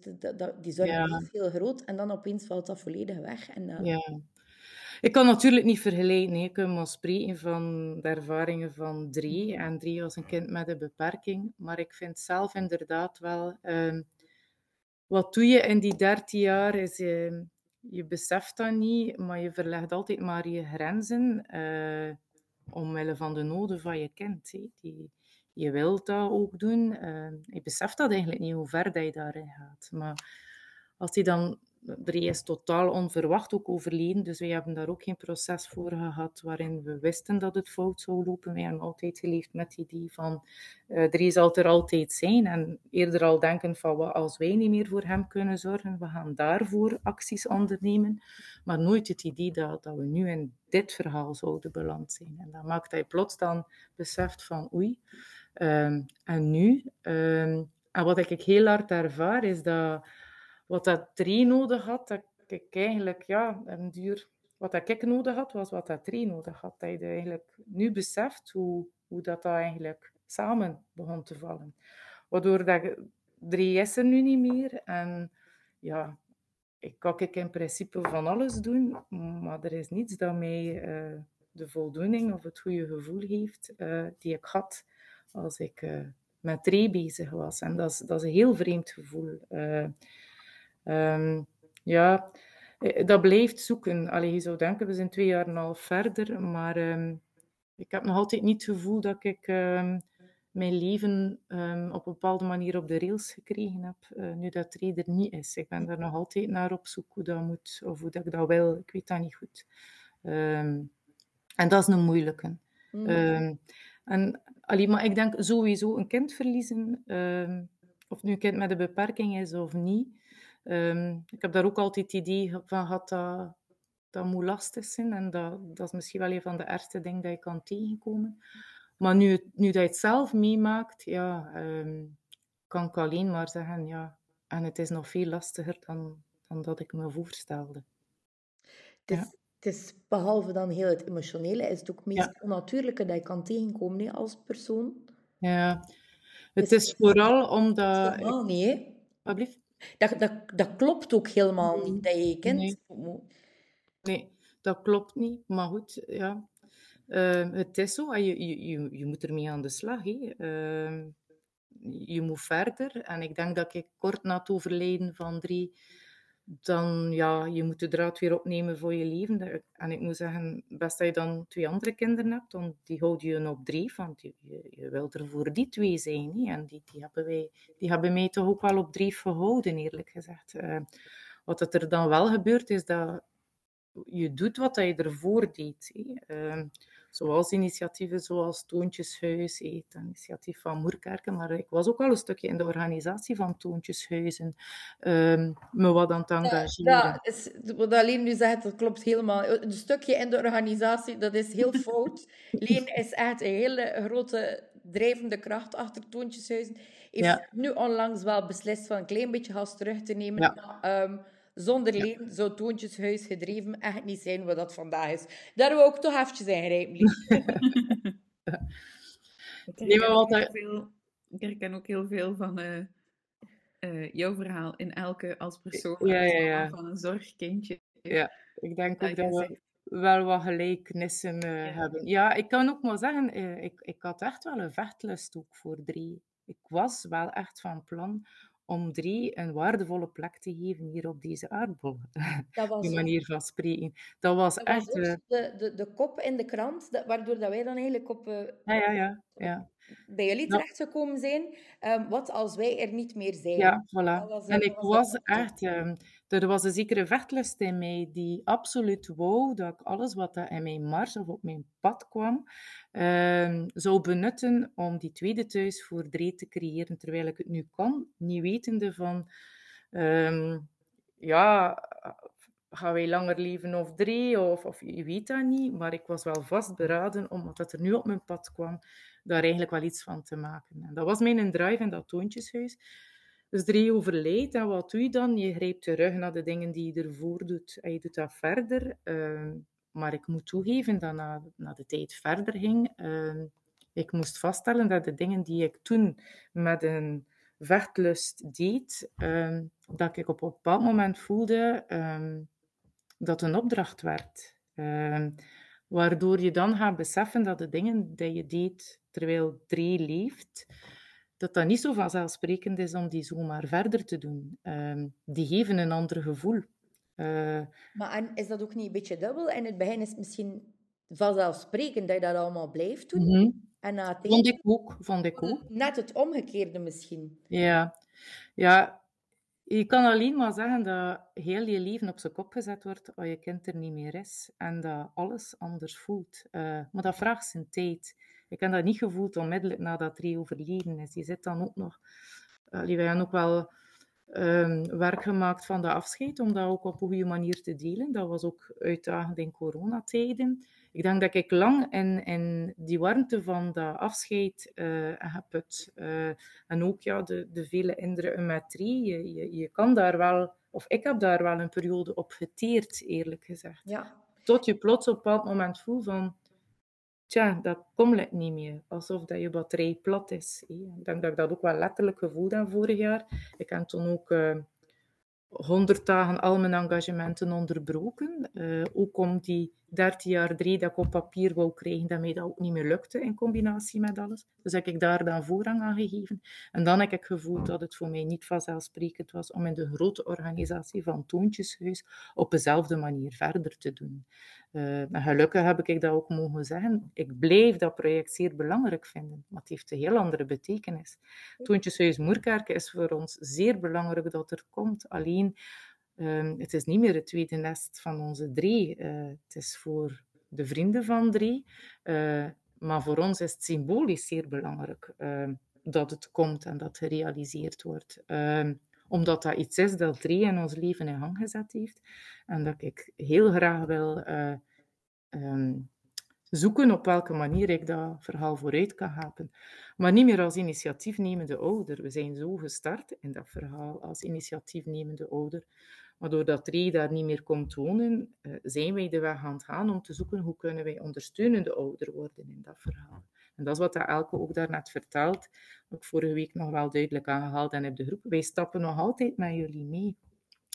die zorg is heel groot. En dan opeens valt dat volledig weg. En, uh... ja. Ik kan natuurlijk niet vergelijken. Ik kan maar spreken van de ervaringen van drie. En drie was een kind met een beperking. Maar ik vind zelf inderdaad wel... Uh, wat doe je in die dertien jaar is... Uh, je beseft dat niet, maar je verlegt altijd maar je grenzen uh, omwille van de noden van je kind. Die, je wilt dat ook doen. Je beseft dat eigenlijk niet, hoe ver dat je daarin gaat. Maar als hij dan er is totaal onverwacht ook overleden, dus wij hebben daar ook geen proces voor gehad waarin we wisten dat het fout zou lopen. Wij hebben altijd geleefd met het idee van uh, er zal er altijd zijn en eerder al denken van wat als wij niet meer voor hem kunnen zorgen, we gaan daarvoor acties ondernemen, maar nooit het idee dat, dat we nu in dit verhaal zouden beland zijn. En dat maakt je plots dan beseft van oei, um, en nu? Um, en wat ik heel hard ervaar is dat wat dat drie nodig had, dat ik eigenlijk, ja, een duur... Wat dat ik nodig had, was wat dat drie nodig had. Dat je eigenlijk nu beseft hoe, hoe dat, dat eigenlijk samen begon te vallen. Waardoor dat drie is er nu niet meer. En ja, ik kan ik in principe van alles doen, maar er is niets dat mij uh, de voldoening of het goede gevoel heeft uh, die ik had als ik uh, met drie bezig was. En dat is, dat is een heel vreemd gevoel. Um, ja, eh, dat blijft zoeken. Allee, je zou denken, we zijn twee jaar en een half verder, maar um, ik heb nog altijd niet het gevoel dat ik um, mijn leven op een bepaalde manier op de rails gekregen heb, uh, nu dat er niet is. Ik ben daar nog altijd naar op zoek hoe dat moet, of hoe dat ik dat wil. Ik weet dat niet goed. en dat is een moeilijke. Mm. en, allee, maar ik denk sowieso een kind verliezen, of nu een kind met een beperking is of niet, Um, ik heb daar ook altijd het idee van gehad dat dat moet lastig zijn. En dat, dat is misschien wel een van de ergste dingen dat je kan tegenkomen. Maar nu, nu dat je het zelf meemaakt, ja, um, kan ik alleen maar zeggen, ja, en het is nog veel lastiger dan, dan dat ik me voorstelde. Het is, ja. het is behalve dan heel het emotionele, is het ook het meest ja. onnatuurlijke dat je kan tegenkomen hè, als persoon. Ja, het is, is vooral omdat... Helemaal niet, hè? Dat, dat, dat klopt ook helemaal niet, dat je je kind... Nee. nee, dat klopt niet. Maar goed, ja. Uh, het is zo, je, je, je, je moet ermee aan de slag. Hè. Uh, je moet verder. En ik denk dat ik kort na het overlijden van drie dan ja, je moet de draad weer opnemen voor je leven. En ik moet zeggen, best dat je dan twee andere kinderen hebt, dan die houd je op drie, want je, je, je er voor die twee zijn. Hè? En die, die, hebben wij, die hebben mij toch ook wel op drie gehouden, eerlijk gezegd. Uh, wat er dan wel gebeurt, is dat je doet wat je ervoor deed. Uh, zoals initiatieven zoals Toontjeshuis, het initiatief van Moerkerken, maar ik was ook al een stukje in de organisatie van Toontjeshuizen, um, me wat aan het engageren. Ja, is, wat alleen nu zegt, dat klopt helemaal. Een stukje in de organisatie, dat is heel fout. Leen is echt een hele grote drijvende kracht achter Toontjeshuizen. Heeft ja. nu onlangs wel beslist van een klein beetje gas terug te nemen. Ja. Um, zonder leen zou Toontjeshuis gedreven echt niet zijn wat dat vandaag is. Daar wil ik ook toch eventjes ingrijpen, nee, maar wat ik, veel, ik herken ook heel veel van uh, uh, jouw verhaal in elke als persoon ja, ja, ja. van een zorgkindje. Ja, ik denk ook dat we wel wat gelijkenissen uh, hebben. Ja, ik kan ook maar zeggen, ik, ik had echt wel een vechtlust ook voor drie. Ik was wel echt van plan om drie een waardevolle plek te geven hier op deze aardbol. Dat was Die manier van spreken. Dat was dat echt... Was de, de, de kop in de krant, dat, waardoor dat wij dan eigenlijk op... Uh, ja, ja, ja, ja. Bij jullie terecht gekomen zijn. Um, wat als wij er niet meer zijn? Ja, voilà. Was, en ik was, was echt... Um, er was een zekere vechtlust in mij die absoluut wou dat ik alles wat in mijn mars of op mijn pad kwam, uh, zou benutten om die tweede thuis voor Dree te creëren, terwijl ik het nu kan, niet wetende van, um, ja, gaan wij langer leven of drie, of, of je weet dat niet, maar ik was wel vastberaden, omdat er nu op mijn pad kwam, daar eigenlijk wel iets van te maken. En dat was mijn drive in dat toontjeshuis. Dus drie overlijdt en wat doe je dan? Je grijpt terug naar de dingen die je ervoor doet en je doet dat verder. Ehm, maar ik moet toegeven dat na, de tijd verder ging, ehm, ik moest vaststellen dat de dingen die ik toen met een vechtlust deed, um, dat ik op een bepaald moment voelde dat een opdracht werd. waardoor je dan gaat beseffen dat de dingen die je deed terwijl drie leeft, dat dat niet zo vanzelfsprekend is om die zomaar verder te doen. Um, die geven een ander gevoel. Uh, maar en is dat ook niet een beetje dubbel? In het begin is het misschien vanzelfsprekend dat je dat allemaal blijft doen. Mm -hmm. en na vond ik ook. Vond ik ook. Net het omgekeerde misschien. Ja. ja, je kan alleen maar zeggen dat heel je leven op zijn kop gezet wordt als je kind er niet meer is. En dat alles anders voelt. Uh, maar dat vraagt zijn tijd. Ik heb dat niet gevoeld onmiddellijk nadat Rie overleden is. Je zit dan ook nog... Uh, wij hebben ook wel um, werk gemaakt van de afscheid, om dat ook op een goede manier te delen. Dat was ook uitdagend in coronatijden. Ik denk dat ik lang in, in die warmte van dat afscheid uh, heb het. Uh, en ook ja, de, de vele indrukken met Rie. Je, je, je kan daar wel... Of ik heb daar wel een periode op geteerd, eerlijk gezegd. Ja. Tot je plots op een bepaald moment voelt van tja, dat komt niet meer. Alsof dat je batterij plat is. Ik denk dat ik dat ook wel letterlijk gevoeld heb vorig jaar. Ik heb toen ook uh, 100 dagen al mijn engagementen onderbroken. Uh, ook om die 13 jaar 3 dat ik op papier wou krijgen, dat mij dat ook niet meer lukte in combinatie met alles. Dus heb ik daar dan voorrang aan gegeven. En dan heb ik gevoeld dat het voor mij niet vanzelfsprekend was om in de grote organisatie van Toontjeshuis op dezelfde manier verder te doen. En gelukkig heb ik dat ook mogen zeggen. Ik blijf dat project zeer belangrijk vinden, maar het heeft een heel andere betekenis. Toontjeshuis Moerkerken is voor ons zeer belangrijk dat er komt. Alleen Um, het is niet meer het tweede nest van onze drie. Uh, het is voor de vrienden van drie. Uh, maar voor ons is het symbolisch zeer belangrijk uh, dat het komt en dat gerealiseerd wordt. Ehm, omdat dat iets is dat drie in ons leven in gang gezet heeft. En dat ik heel graag wil um, zoeken op welke manier ik dat verhaal vooruit kan helpen. Maar niet meer als initiatiefnemende ouder. We zijn zo gestart in dat verhaal als initiatiefnemende ouder. Maar doordat Ray daar niet meer komt wonen, uh, zijn wij de weg aan het gaan om te zoeken hoe kunnen wij ondersteunende ouder worden in dat verhaal. En dat is wat Elke ook daarnet vertelt, ik vorige week nog wel duidelijk aangehaald en heb de groep. Wij stappen nog altijd met jullie mee.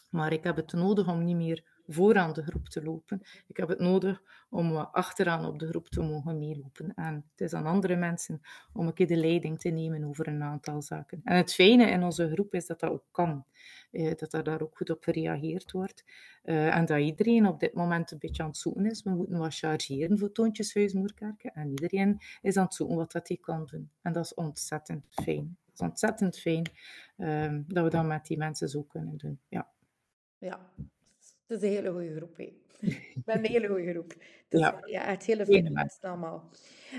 Maar ik heb het nodig om niet meer vooraan de groep te lopen. Ik heb het nodig om achteraan op de groep te mogen meelopen. En het is aan andere mensen om een keer de leiding te nemen over een aantal zaken. En het fijne in onze groep is dat dat ook kan. Eh, dat er daar ook goed op gereageerd wordt. Uh, en dat iedereen op dit moment een beetje aan het zoeken is. We moeten wat chargeren voor Toontjeshuis Moerkerken. En iedereen is aan het zoeken wat dat hij kan doen. En dat is ontzettend fijn. Het is ontzettend fijn uh, dat we dat met die mensen zo kunnen doen. Ja. Ja, het is een hele goede groep. Hè. ben een hele goede groep. Dus, ja. ja, het hele fijne mensen allemaal.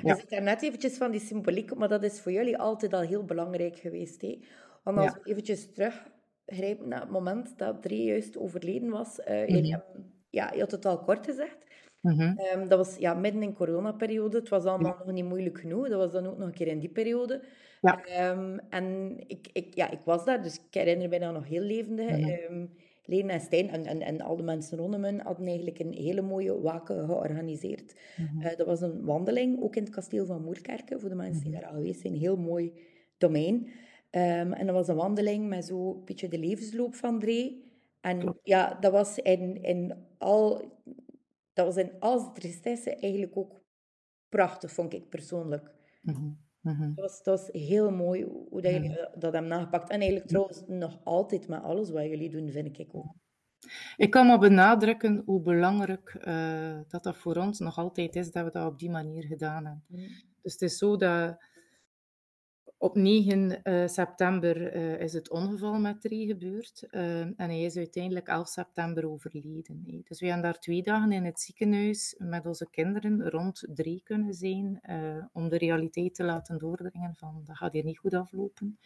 Ja. Je zit daar net eventjes van die symboliek, maar dat is voor jullie altijd al heel belangrijk geweest. Hè? Want als we eventjes teruggrijpen naar het moment dat Drie juist overleden was. Uh, mm -hmm. ja, je had het al kort gezegd. Mm -hmm. um, dat was ja, midden in coronaperiode. Het was allemaal ja. nog niet moeilijk genoeg. Dat was dan ook nog een keer in die periode. Ja. Um, en ik, ik, ja, ik was daar, dus ik herinner me dat nog heel levendig. Mm -hmm. um, Lena en Stijn en, en, en al de mensen rondom hen hadden eigenlijk een hele mooie waken georganiseerd. Mm -hmm. uh, dat was een wandeling, ook in het kasteel van Moerkerken, voor de mensen die daar al geweest zijn. Een heel mooi domein. Um, en dat was een wandeling met zo'n beetje de levensloop van Dree. En Klopt. ja, dat was in, in al... Dat was in al zijn tristesse eigenlijk ook prachtig, vond ik persoonlijk. Mm -hmm. Dat, was, dat was heel mooi hoe dat jullie mm. dat hebben nagepakt. En eigenlijk trouwens nog altijd met alles wat jullie doen, vind ik ook. Ik kan maar benadrukken hoe belangrijk uh, dat dat voor ons nog altijd is, dat we dat op die manier gedaan hebben. Mm. Dus het is zo dat op 9 uh, september uh, is het ongeval met Tree gebeurd uh, en hij is uiteindelijk 11 september overleden. Hey. Dus we hebben daar twee dagen in het ziekenhuis met onze kinderen rond drie kunnen zijn om de realiteit te laten doordringen van dat gaat hier niet goed aflopen.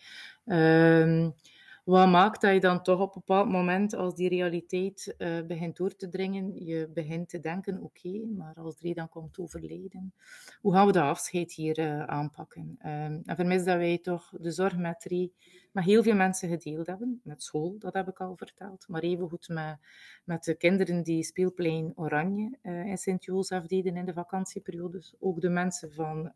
Ehm, wat maakt dat je dan toch op een bepaald moment, als die realiteit uh, begint door te dringen, je begint te denken, oké, maar als drie dan komt overleden, hoe gaan we dat afscheid hier uh, aanpakken? Um, en vermis dat wij toch de zorg met drie met heel veel mensen gedeeld hebben. Met school, dat heb ik al verteld. Maar evengoed met, met de kinderen die speelplein Oranje uh, in Sint-Jozef deden in de vakantieperiodes. Ook de mensen van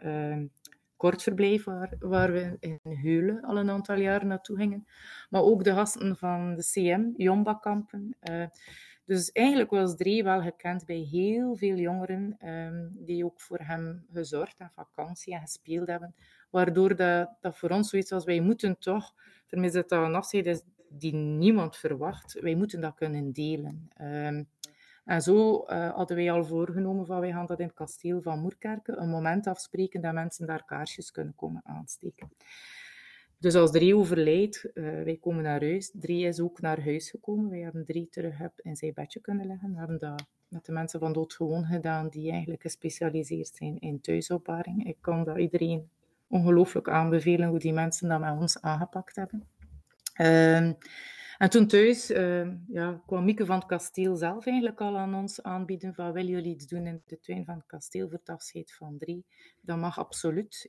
kortverblijf waar, waar we in Heulen al een aantal jaar naartoe gingen. Maar ook de gasten van de CM, Jomba-kampen. Uh, dus eigenlijk was Drie wel gekend bij heel veel jongeren um, die ook voor hem gezorgd en vakantie en gespeeld hebben. Waardoor dat, dat voor ons zoiets was, wij moeten toch, vermis dat dat een afscheid is die niemand verwacht, wij moeten dat kunnen delen. Um, en zo uh, hadden wij al voorgenomen van wij gaan dat in het kasteel van Moerkerken een moment afspreken dat mensen daar kaarsjes kunnen komen aansteken. Dus als Drie overlijdt, uh, wij komen naar huis. Drie is ook naar huis gekomen. Wij hebben Drie terug in zijn bedje kunnen leggen. We hebben dat met de mensen van Doodgewoon gedaan die eigenlijk gespecialiseerd zijn in thuisopbaring. Ik kan dat iedereen ongelooflijk aanbevelen hoe die mensen dat met ons aangepakt hebben. Uh, en toen thuis uh, ja, kwam Mieke van het kasteel zelf eigenlijk al aan ons aanbieden van willen jullie iets doen in de tuin van het kasteel voor het afscheid van drie? Dat mag absoluut.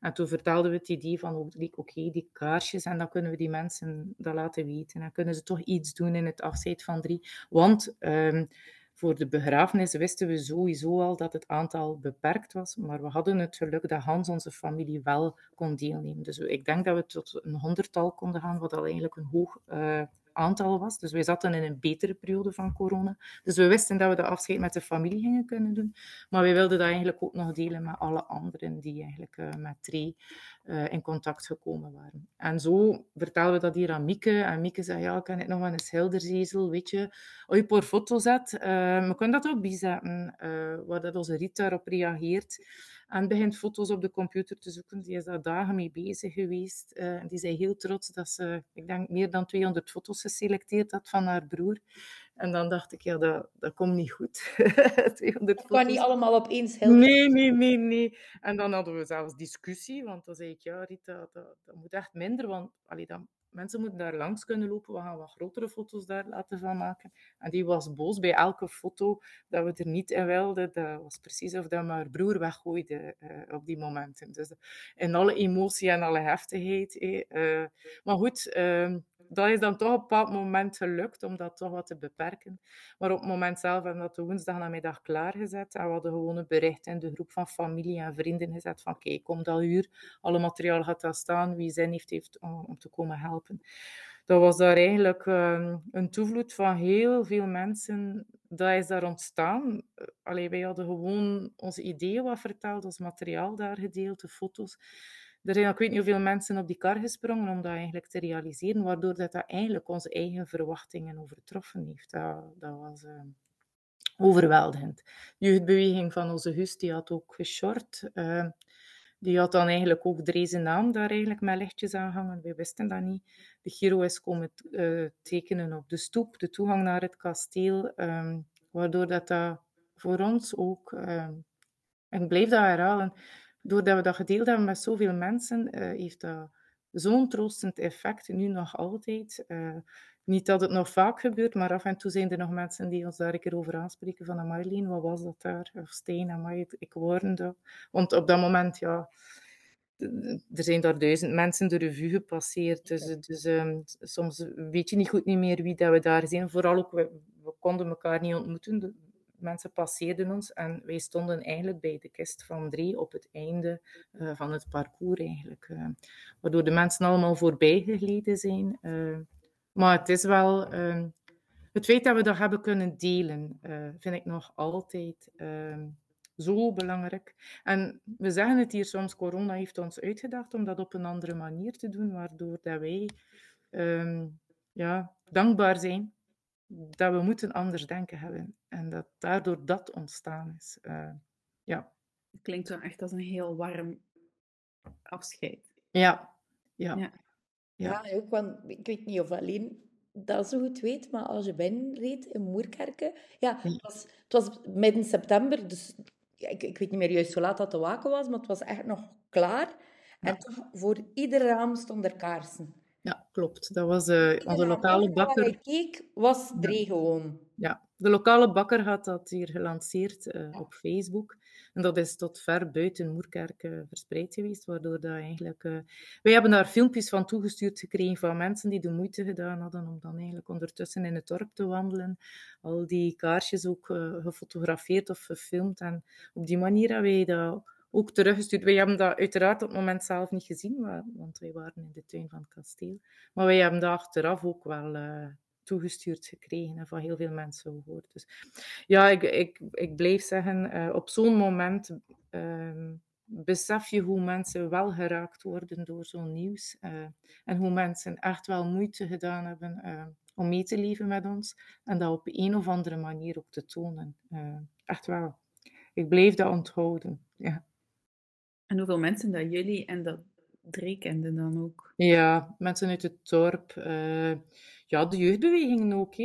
En toen vertelden we het idee van oké, okay, die kaarsjes en dan kunnen we die mensen dat laten weten. En kunnen ze toch iets doen in het afscheid van drie. Want... Um, voor de begrafenis wisten we sowieso al dat het aantal beperkt was, maar we hadden het geluk dat Hans, onze familie, wel kon deelnemen. Dus ik denk dat we tot een honderdtal konden gaan, wat al eigenlijk een hoog uh, aantal was. Dus wij zaten in een betere periode van corona. Dus we wisten dat we de afscheid met de familie gingen kunnen doen. Maar wij wilden dat eigenlijk ook nog delen met alle anderen die eigenlijk uh, met Tree uh, in contact gekomen waren. En zo vertelden we dat hier aan Mieke. En Mieke zei, ja, kan ik nog wel een schilderzezel, weet je, als je foto's zet, uh, we kunnen dat ook bijzetten, waar dat onze Rita daarop reageert. En begint foto's op de computer te zoeken. Die is daar dagen mee bezig geweest. Uh, die zei heel trots dat ze, ik denk, meer dan 200 foto's geselecteerd had van haar broer. En dan dacht ik, ja, dat, dat komt niet goed. 200 dat kan niet allemaal opeens helpen. Nee, nee, nee, nee. En dan hadden we zelfs discussie, want dan zei ik, ja, Rita, dat, dat moet echt minder, want allee, dan, mensen moeten daar langs kunnen lopen. We gaan wat grotere foto's daar laten van maken. En die was boos bij elke foto dat we er niet in wilden. Dat was precies of dat mijn broer weggooide uh, op die momenten. Dus in alle emotie en alle heftigheid. Uh, maar goed, uh, dat is dan toch op een bepaald moment gelukt om dat toch wat te beperken. Maar op het moment zelf hebben we dat de woensdag namiddag klaargezet. En we hadden gewoon een bericht in de groep van familie en vrienden gezet van kijk, kom dat uur, alle materiaal gaat daar staan, wie zin heeft, heeft om, te komen helpen. Dat was daar eigenlijk um, een toevloed van heel veel mensen. Dat is daar ontstaan. Allee, wij hadden gewoon onze ideeën wat verteld, ons materiaal daar gedeeld, de foto's er zijn, ik weet niet hoeveel mensen op die kar gesprongen om dat eigenlijk te realiseren, waardoor dat, dat eigenlijk onze eigen verwachtingen overtroffen heeft. Dat, dat was uh, overweldigend. De jeugdbeweging van onze Hus, die had ook geshort. Uh, die had dan eigenlijk ook deze naam daar eigenlijk met lichtjes aan hangen. We wisten dat niet. De Giro is komen uh, tekenen op de stoep, de toegang naar het kasteel, um, waardoor dat, dat voor ons ook, um, ik blijf dat herhalen, doordat we dat gedeeld hebben met zoveel mensen, uh, heeft dat zo'n troostend effect, nu nog altijd. Uh, niet dat het nog vaak gebeurt, maar af en toe zijn er nog mensen die ons daar een keer over aanspreken van Marleen, wat was dat daar? Of Steen, amai, ik hoorde dat. Want op dat moment, ja, er zijn daar duizend mensen de revue gepasseerd. Dus, dus um, soms weet je niet goed niet meer wie dat we daar zijn. Vooral ook, we, we konden elkaar niet ontmoeten mensen passeerden ons en wij stonden eigenlijk bij de kist van drie op het einde uh, van het parcours eigenlijk. Uh, waardoor de mensen allemaal voorbij gegleden zijn. Uh, maar het is wel... Ehm, het feit dat we dat hebben kunnen delen, vind ik nog altijd ehm, zo belangrijk. En we zeggen het hier soms, corona heeft ons uitgedacht om dat op een andere manier te doen, waardoor dat wij um, ja, dankbaar zijn dat we moeten anders denken hebben. En dat daardoor dat ontstaan is. Uh, ja. Het klinkt dan echt als een heel warm afscheid. Ja. Ja. ja. ja. ook, want ik weet niet of alleen dat zo goed weet, maar als je binnenreed in Moerkerken... Ja, het was, het was midden september, dus ik, ik weet niet meer juist hoe laat dat te waken was, maar het was echt nog klaar. En toch, voor ieder raam stonden er kaarsen. Ja, klopt. Dat was uh, onze lokale bakker. Ik keek, was Dree gewoon. Ja, de lokale bakker had dat hier gelanceerd uh, op Facebook. En dat is tot ver buiten Moerkerk uh, verspreid geweest, waardoor dat eigenlijk... wij hebben daar filmpjes van toegestuurd gekregen van mensen die de moeite gedaan hadden om dan eigenlijk ondertussen in het dorp te wandelen. Al die kaarsjes ook gefotografeerd of gefilmd. En op die manier hebben wij dat ook teruggestuurd. Wij hebben dat uiteraard op het moment zelf niet gezien, want wij waren in de tuin van het kasteel. Maar wij hebben dat achteraf ook wel uh, toegestuurd gekregen en van heel veel mensen gehoord. Dus ja, ik, ik, ik blijf zeggen, uh, op zo'n moment uh, besef je hoe mensen wel geraakt worden door zo'n nieuws. Uh, en hoe mensen echt wel moeite gedaan hebben om mee te leven met ons. En dat op een of andere manier ook te tonen. echt wel. Ik blijf dat onthouden. Ja. En hoeveel mensen dat jullie en dat Dree kenden dan ook? Ja, mensen uit het dorp. Uh, ja, de jeugdbewegingen ook. Hè.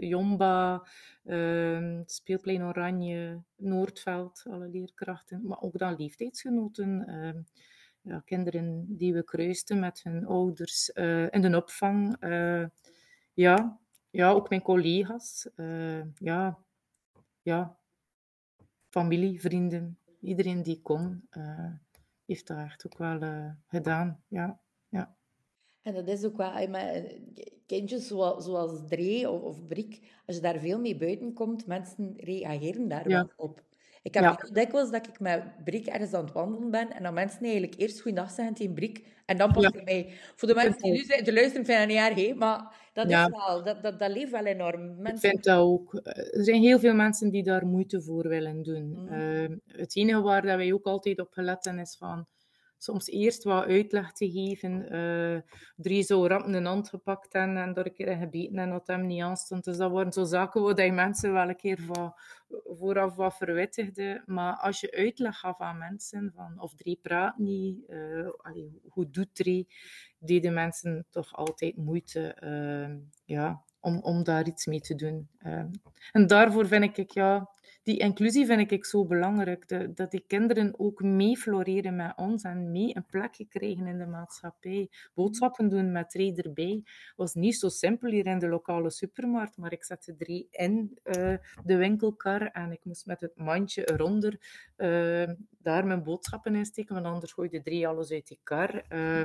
Jomba, uh, Speelplein Oranje, Noordveld, alle leerkrachten. Maar ook dan leeftijdsgenoten. Ehm, ja, kinderen die we kruisten met hun ouders eh, in de opvang. ja. ja, ook mijn collega's. ja. ja, familie, vrienden iedereen die kon, uh, heeft dat echt ook wel uh, gedaan. Ja, ja. En dat is ook wel, met kindjes zoals, zoals Dree of, of Brik, als je daar veel mee buiten komt, mensen reageren daar ja. wel op. Ik heb ja. dikwijls dat ik met Brik ergens aan het wandelen ben en dan mensen eigenlijk eerst goeiedag zeggen tegen Brik en dan pas ja. mij. Voor de mensen die nu zijn te luisteren, vind ik dat niet erg, maar dat is wel, dat, dat, dat leeft wel enorm. Mensen... Ik vind dat ook. Er zijn heel veel mensen die daar moeite voor willen doen. Mm. Uh, het enige waar dat wij ook altijd op gelet hebben is van soms eerst wat uitleg te geven. Uh, drie zo rap een hand gepakt en, en door een keer gebeten en dat hem niet aanstond. Dus dat waren zo zaken waar je mensen wel een keer van, vooraf wat verwittigde. Maar als je uitleg gaf aan mensen, van, of drie praat niet, allee, hoe doet drie, deden mensen toch altijd moeite uh, ja, om, om daar iets mee te doen. en daarvoor vind ik, ja, die inclusie vind ik zo belangrijk. Dat, die kinderen ook mee floreren met ons en mee een plekje krijgen in de maatschappij. Boodschappen doen met drie erbij was niet zo simpel hier in de lokale supermarkt, maar ik zette drie in uh, de winkelkar en ik moest met het mandje eronder uh, daar mijn boodschappen in steken, want anders gooide drie alles uit die kar. Uh,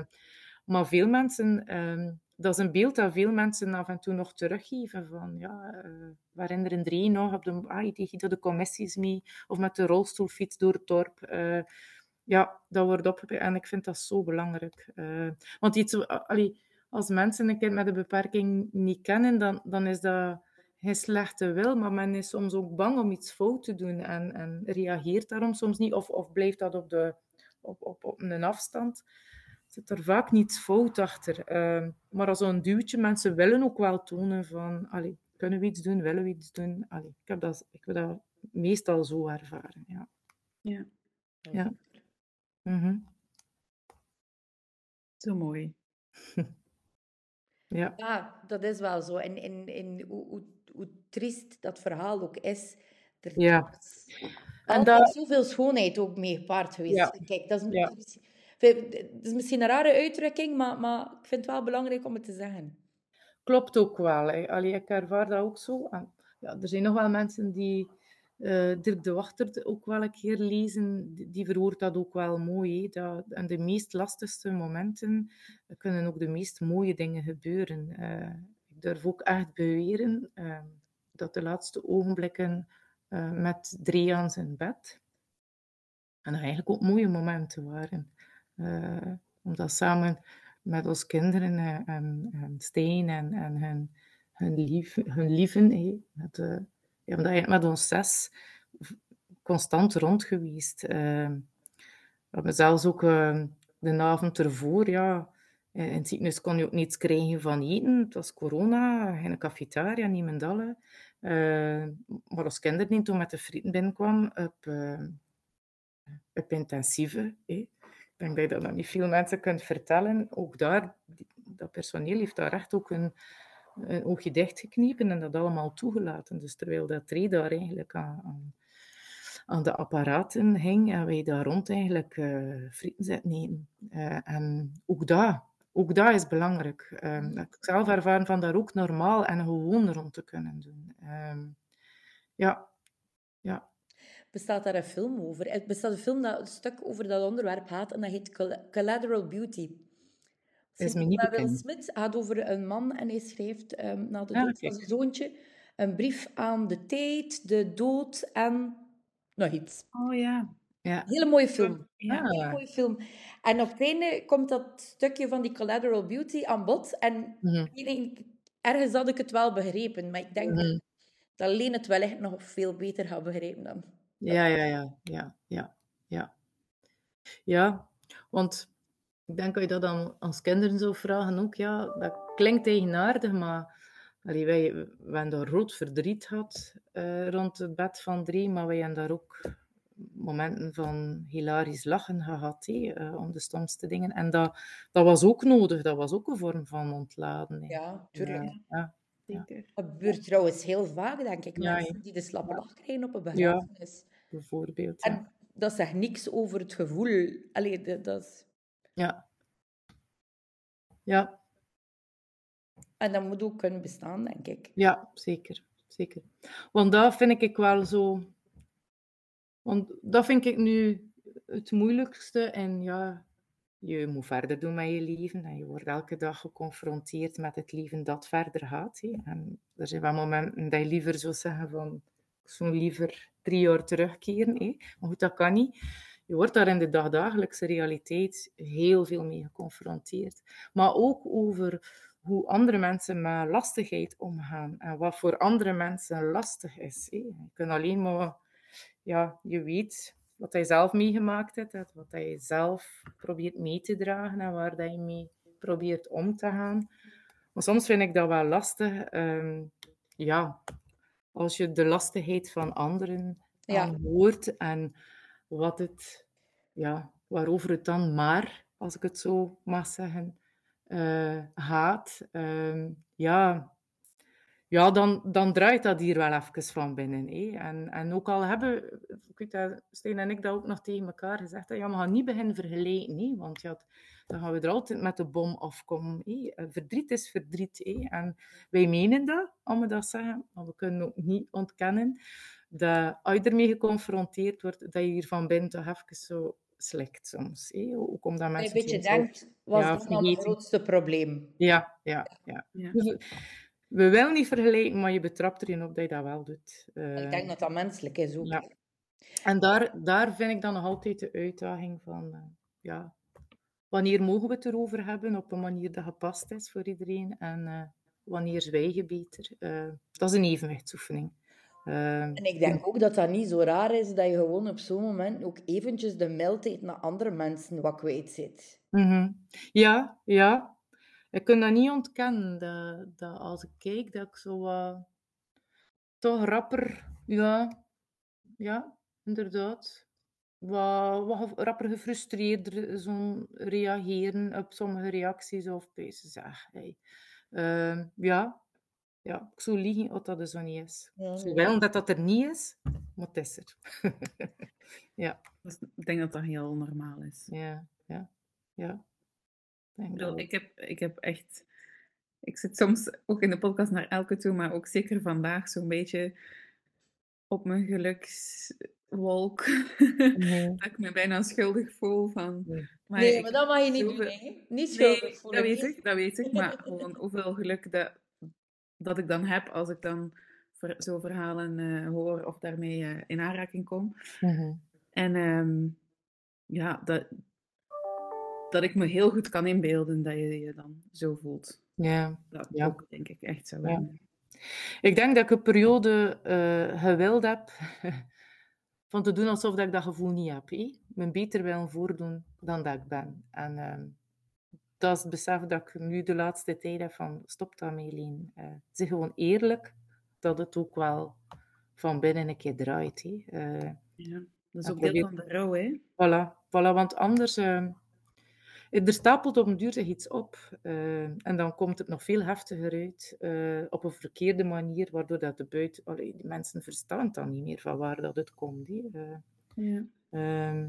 maar veel mensen... Uh, dat is een beeld dat veel mensen af en toe nog teruggeven. Van, ja, uh, we herinneren er nog op de, ah, die de commissies mee, of met de rolstoelfiets door het dorp. Uh, ja, dat wordt op. En ik vind dat zo belangrijk. Uh, want iets, als mensen een kind met een beperking niet kennen, dan, dan is dat geen slechte wil, maar men is soms ook bang om iets fout te doen en, en reageert daarom soms niet, of, of blijft dat op, de, op, op, op een afstand zit er vaak niets fout achter. Uh, maar als een duwtje, mensen willen ook wel tonen van, allee, kunnen we iets doen, willen we iets doen. Allee, ik, heb dat, ik heb dat meestal zo ervaren, ja. Ja. ja. Mm -hmm. Zo mooi. ja. ja, dat is wel zo. En, en, en hoe, hoe, hoe triest dat verhaal ook is, er ja. is en dat... zoveel schoonheid ook mee gepaard geweest. Ja. Kijk, dat is... Ja het is misschien een rare uitdrukking, maar, maar ik vind het wel belangrijk om het te zeggen. Klopt ook wel. Allee, ik ervaar dat ook zo. Ja, er zijn nog wel mensen die uh, Dirk de Wachter ook wel een keer lezen. Die, die dat ook wel mooi. Dat, en de meest lastigste momenten kunnen ook de meest mooie dingen gebeuren. Uh, ik durf ook echt beweren uh, dat de laatste ogenblikken met drie aan zijn bed en eigenlijk ook mooie momenten waren. Uh, om dat samen met ons kinderen en, en, en Steen en, en hun, hun, lief, hun lieven, met, uh, ja, met, met ons zes constant rond geweest. Uh, we hebben zelfs ook uh, de avond ervoor, ja, in het ziekenhuis kon je ook niets krijgen van eten. Het was corona, geen cafetaria, niemendallen. Uh, maar als kinderen toen met de vrienden binnenkwam op, op intensieve, denk dat je dat aan niet veel mensen kunt vertellen. Ook daar, dat personeel heeft daar echt ook een, een oogje dichtgeknepen en dat allemaal toegelaten. Dus terwijl dat Tree daar eigenlijk aan, aan, de apparaten hing en wij daar rond eigenlijk uh, frieten zitten eten. Uh, en ook daar, ook dat is belangrijk. Um, ik zelf ervaren van daar ook normaal en gewoon rond te kunnen doen. Um, ja, ja. Bestaat daar een film over? Er bestaat een film dat een stuk over dat onderwerp gaat en dat heet Collateral Beauty. Is me niet. Will Smith gaat over een man en hij schrijft um, na de ah, dood van zijn zoontje een brief aan de tijd, de dood en nog iets. Oh ja. ja. Hele mooie film. Ja. Hele mooie film. En op het einde komt dat stukje van die collateral beauty aan bod. En -hmm. ergens had ik het wel begrepen, maar ik denk mhm. dat alleen het wel echt nog veel beter gaat begrijpen dan. Ja, ja, ja, ja, ja, ja. Ja, want ik denk dat je dat dan als kinderen zou vragen ook, ja, dat klinkt eigenaardig, maar allee, wij, we hebben daar rood verdriet gehad uh, rond het bed van drie, maar wij hebben daar ook momenten van hilarisch lachen gehad, hé, uh, om de stomste dingen. En dat, dat was ook nodig, dat was ook een vorm van ontladen. Hé. Ja, tuurlijk. Ja, ja. Dat gebeurt trouwens heel vaak, denk ik, mensen die de slappe lach krijgen op een begrafenis. Ja, bijvoorbeeld. En dat zegt niks over het gevoel. Allee, dat, dat is... Ja. Ja. En dat moet ook kunnen bestaan, denk ik. Ja, zeker. zeker. Want dat vind ik wel zo want dat vind ik nu het moeilijkste. En ja, je moet verder doen met je leven. En je wordt elke dag geconfronteerd met het leven dat verder gaat. En er zijn wel momenten dat je liever zou zeggen van... Ik zou liever drie jaar terugkeren. Maar goed, dat kan niet. Je wordt daar in de dagdagelijkse realiteit heel veel mee geconfronteerd. Maar ook over hoe andere mensen met lastigheid omgaan. En wat voor andere mensen lastig is. Je kunt alleen maar ja, je weet wat hij zelf meegemaakt heeft, wat hij zelf probeert mee te dragen en waar hij mee probeert om te gaan. Maar soms vind ik dat wel lastig. Ehm, ja, als je de lastigheid van anderen ja. hoort en wat het, ja, waarover het dan maar, als ik het zo mag zeggen, uh, gaat. Ehm, ja, ja, dan, dan draait dat hier wel even van binnen. Hé. En, en ook al hebben, ik weet dat, Steen en ik dat ook nog tegen elkaar gezegd, ja, we gaan niet beginnen vergelijken, hé, want ja, dan gaan we er altijd met de bom afkomen. Hé. Verdriet is verdriet. Hé. En wij menen dat, om we dat zeggen, maar we kunnen ook niet ontkennen dat als je ermee geconfronteerd wordt, dat je hier van binnen toch even zo slecht soms. Hé. Ook omdat mensen... Een beetje denkt, was ja, dat het grootste probleem? Ja, ja, ja. ja. Dus, we willen niet vergelijken, maar je betrapt erin op dat je dat wel doet. Uh, ik denk dat dat menselijk is ook. Ja. En daar, daar vind ik dan nog altijd de uitdaging van, uh, ja, wanneer mogen we het erover hebben op een manier dat gepast is voor iedereen en uh, wanneer zwijgen beter. dat is een evenwichtsoefening. en ik denk ook dat dat niet zo raar is dat je gewoon op zo'n moment ook eventjes de mildheid naar andere mensen wat kwijt zit. Mm -hmm. Ja, ja, ik kan dat niet ontkennen, dat, dat als ik kijk, dat ik zo uh, toch rapper, ja, ja, inderdaad, wat, wat rapper gefrustreerder zo'n reageren op sommige reacties of pezen zeg. Hey. Uh, ja, ja, ik zou liegen of dat zo niet is. Ja, ik wel dat dat er niet is, maar het is er. ja. ik denk dat dat heel normaal is. Ja, ja, ja. Ik, bedoel, ik, heb, ik heb echt. Ik zit soms ook in de podcast naar elke toe, maar ook zeker vandaag zo'n beetje op mijn gelukswolk. Nee. dat ik me bijna schuldig voel van. Maar nee, maar dat mag je niet doen. Hè? Niet schuldig nee, voelen. Dat weet ik, dat weet ik. Maar gewoon hoeveel geluk dat, dat ik dan heb als ik dan zo verhalen uh, hoor of daarmee uh, in aanraking kom. Mhm. En um, ja, dat, dat ik me heel goed kan inbeelden dat je je dan zo voelt. Ja. Dat ja. ook, denk ik, echt zo. Ja. Ik denk dat ik een periode uh, gewild heb van te doen alsof dat ik dat gevoel niet heb. Hé? Me beter willen voordoen dan dat ik ben. En uh, dat is het besef dat ik nu de laatste tijd heb van stop daarmee, Leen. Uh, zeg gewoon eerlijk dat het ook wel van binnen een keer draait. Hé? Uh, ja, dat is ook deel van de rouw, hè? Voilà, voilà want anders ehm, er stapelt op een duur zich iets op uh, en dan komt het nog veel heftiger uit uh, op een verkeerde manier, waardoor dat de buiten, allee, die mensen verstaan dan niet meer van waar dat het komt. Uh, ja. Ehm,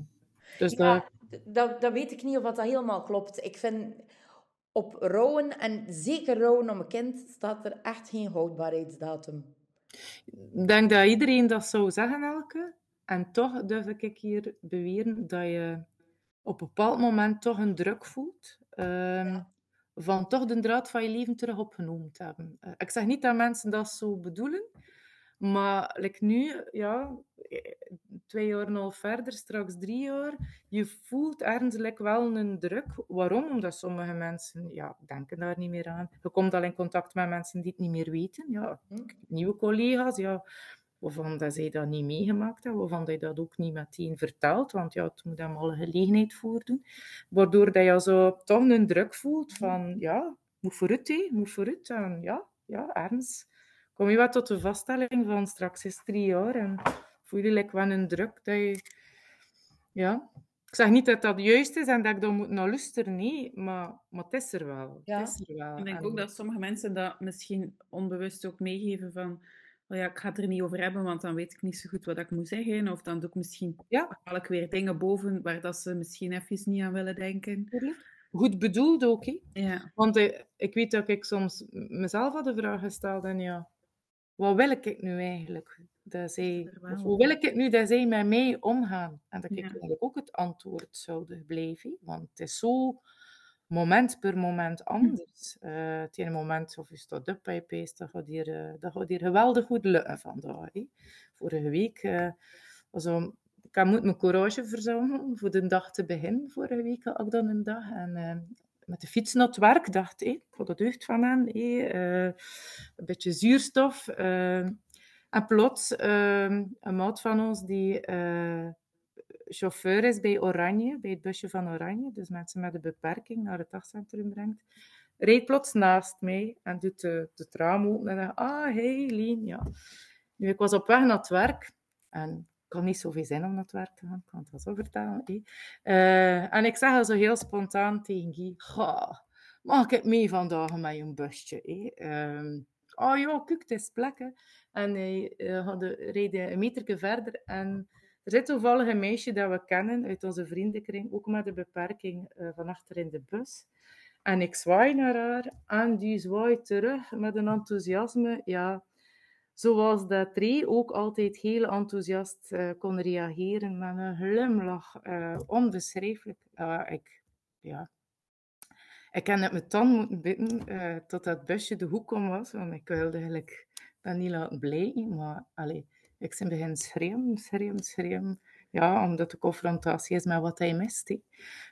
dus ja, dat... dat... Dat weet ik niet of dat helemaal klopt. Ik vind op rouwen, en zeker rouwen om een kind, staat er echt geen houdbaarheidsdatum. Ik denk dat iedereen dat zou zeggen, Elke. En toch durf ik hier beweren dat je op een bepaald moment toch een druk voelt. Um, Van toch de draad van je leven terug opgenomen te hebben. Uh, ik zeg niet dat mensen dat zo bedoelen. Maar like nu, ja, twee jaar en half verder, straks drie jaar, je voelt ergens like wel een druk. Waarom? Omdat sommige mensen ja, denken daar niet meer aan. Je komt al in contact met mensen die het niet meer weten. Ja, hm. nieuwe collega's, ja, waarvan dat zij dat niet meegemaakt hebben, waarvan dat je dat ook niet meteen vertelt, want ja, het moet hem alle gelegenheid voordoen. Waardoor dat je zo toch een druk voelt van, ja, moet vooruit, hé, moet vooruit. En ja, ja, ergens kom je wat tot de vaststelling van straks is drie jaar en voel je like wel een druk dat je... Ja, ik zeg niet dat dat juist is en dat ik dan moet naar luisteren, nee, maar, maar het is er wel. Ja. Het is er wel. Ik denk ook dat sommige mensen dat misschien onbewust ook meegeven van ja, ik ga het er niet over hebben, want dan weet ik niet zo goed wat ik moet zeggen. Of dan doe ik misschien ja. haal ik weer dingen boven waar dat ze misschien even niet aan willen denken. Goed bedoeld ook, hè? Ja. Want eh, ik weet dat ik soms mezelf had de vraag gesteld en ja, wat wil ik nu eigenlijk? Dat zij, hoe wil ik het nu dat zij met mij omgaan? En dat ik eigenlijk ook het antwoord zou blijven. Want het is zo moment per moment anders. Uh, het ene moment of je staat op bij je dat gaat hier, uh, dat gaat hier geweldig goed lukken vandaag. Hè. Vorige week, uh, also, ik moet mijn courage verzamelen voor de dag te beginnen. Vorige week had ik dan een dag. En met de fiets naar het werk dacht ik, ik de deugd van hen. een beetje zuurstof. en plots, een maat van ons die chauffeur is bij Oranje, bij het busje van Oranje, dus mensen met een beperking naar het dagcentrum brengt, reed plots naast mij en doet de, de open en zegt, ah, hey, Lien, ja. Nu, ik was op weg naar het werk en ik had niet zoveel zin om naar het werk te gaan, ik kan het wel zo vertellen. Uh, en ik zeg zo heel spontaan tegen Guy, mag ik mee vandaag met een busje? Uh, oh ja, kijk, het is plekken. En hij uh, had reed een meterke verder en er zit toevallig een meisje dat we kennen uit onze vriendenkring, ook met een beperking, uh, van achter in de bus. En ik zwaai naar haar en die zwaait terug met een enthousiasme. Ja, zoals dat Tree ook altijd heel enthousiast uh, kon reageren met een glimlach. Uh, onbeschrijfelijk. ik, ja. ik heb het mijn tand moeten bitten tot dat busje de hoek om was, want ik wilde eigenlijk dat niet laten blijven. Maar allez, ik ben begin schreeuwen, schreeuwen, schreeuwen. Ja, omdat de confrontatie is met wat hij mist.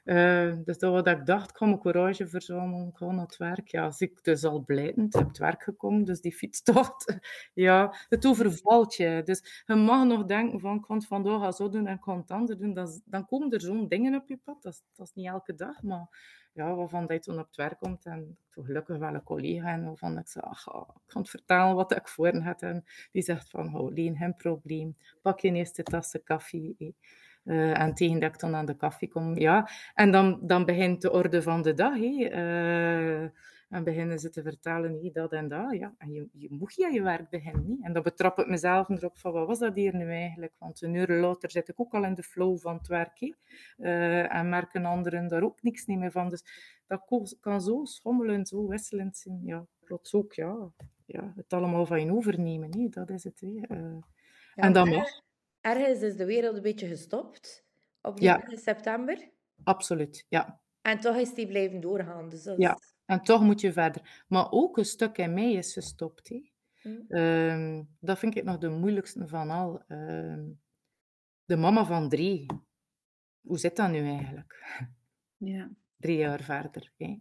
Uh, dus dat wat ik dacht, ik ga mijn courage verzamelen, ik ga naar het werk. Ja, als ik dus al blijvend op het werk gekomen, dus die fietstocht. ja, het overvalt je. Dus je mag nog denken van, ik kan zo doen en ik kan het ander doen. Dan, dan komen er zo'n dingen op je pad. Dat dat is niet elke dag, maar ja, waarvan dat je toen op het werk komt en gelukkig wel een collega en waarvan ik zeg, ach, oh, ik kan het vertellen wat ik voor had en die zegt van, oh, Leen, geen probleem, pak je eerst de tassen koffie. Uh, en tegen dat ik dan aan de koffie kom, ja. En dan, dan begint de orde van de dag, hè. Uh, en beginnen ze te vertellen, nee, dat en dat. Ja. En je, je moet je aan je werk beginnen. Niet? En dan betrap ik mezelf erop van, wat was dat hier nu eigenlijk? Want een uur later zit ik ook al in de flow van het werk. Uh, en merken anderen daar ook niks meer van. Dus dat kan zo schommelend, zo wisselend zijn. Ja, plots ook, ja. ja het allemaal van je overnemen, hè. dat is het. Uh, ja, en dan mag. Ergens is de wereld een beetje gestopt op ja. september. Absoluut, ja. En toch is die blijven doorgaan. Dus dat ja. En toch moet je verder. Maar ook een stuk in mij is gestopt. Hè. Mm. Ehm, dat vind ik nog de moeilijkste van al. Ehm, de mama van drie. Hoe zit dat nu eigenlijk? Ja. Drie jaar verder. Hè?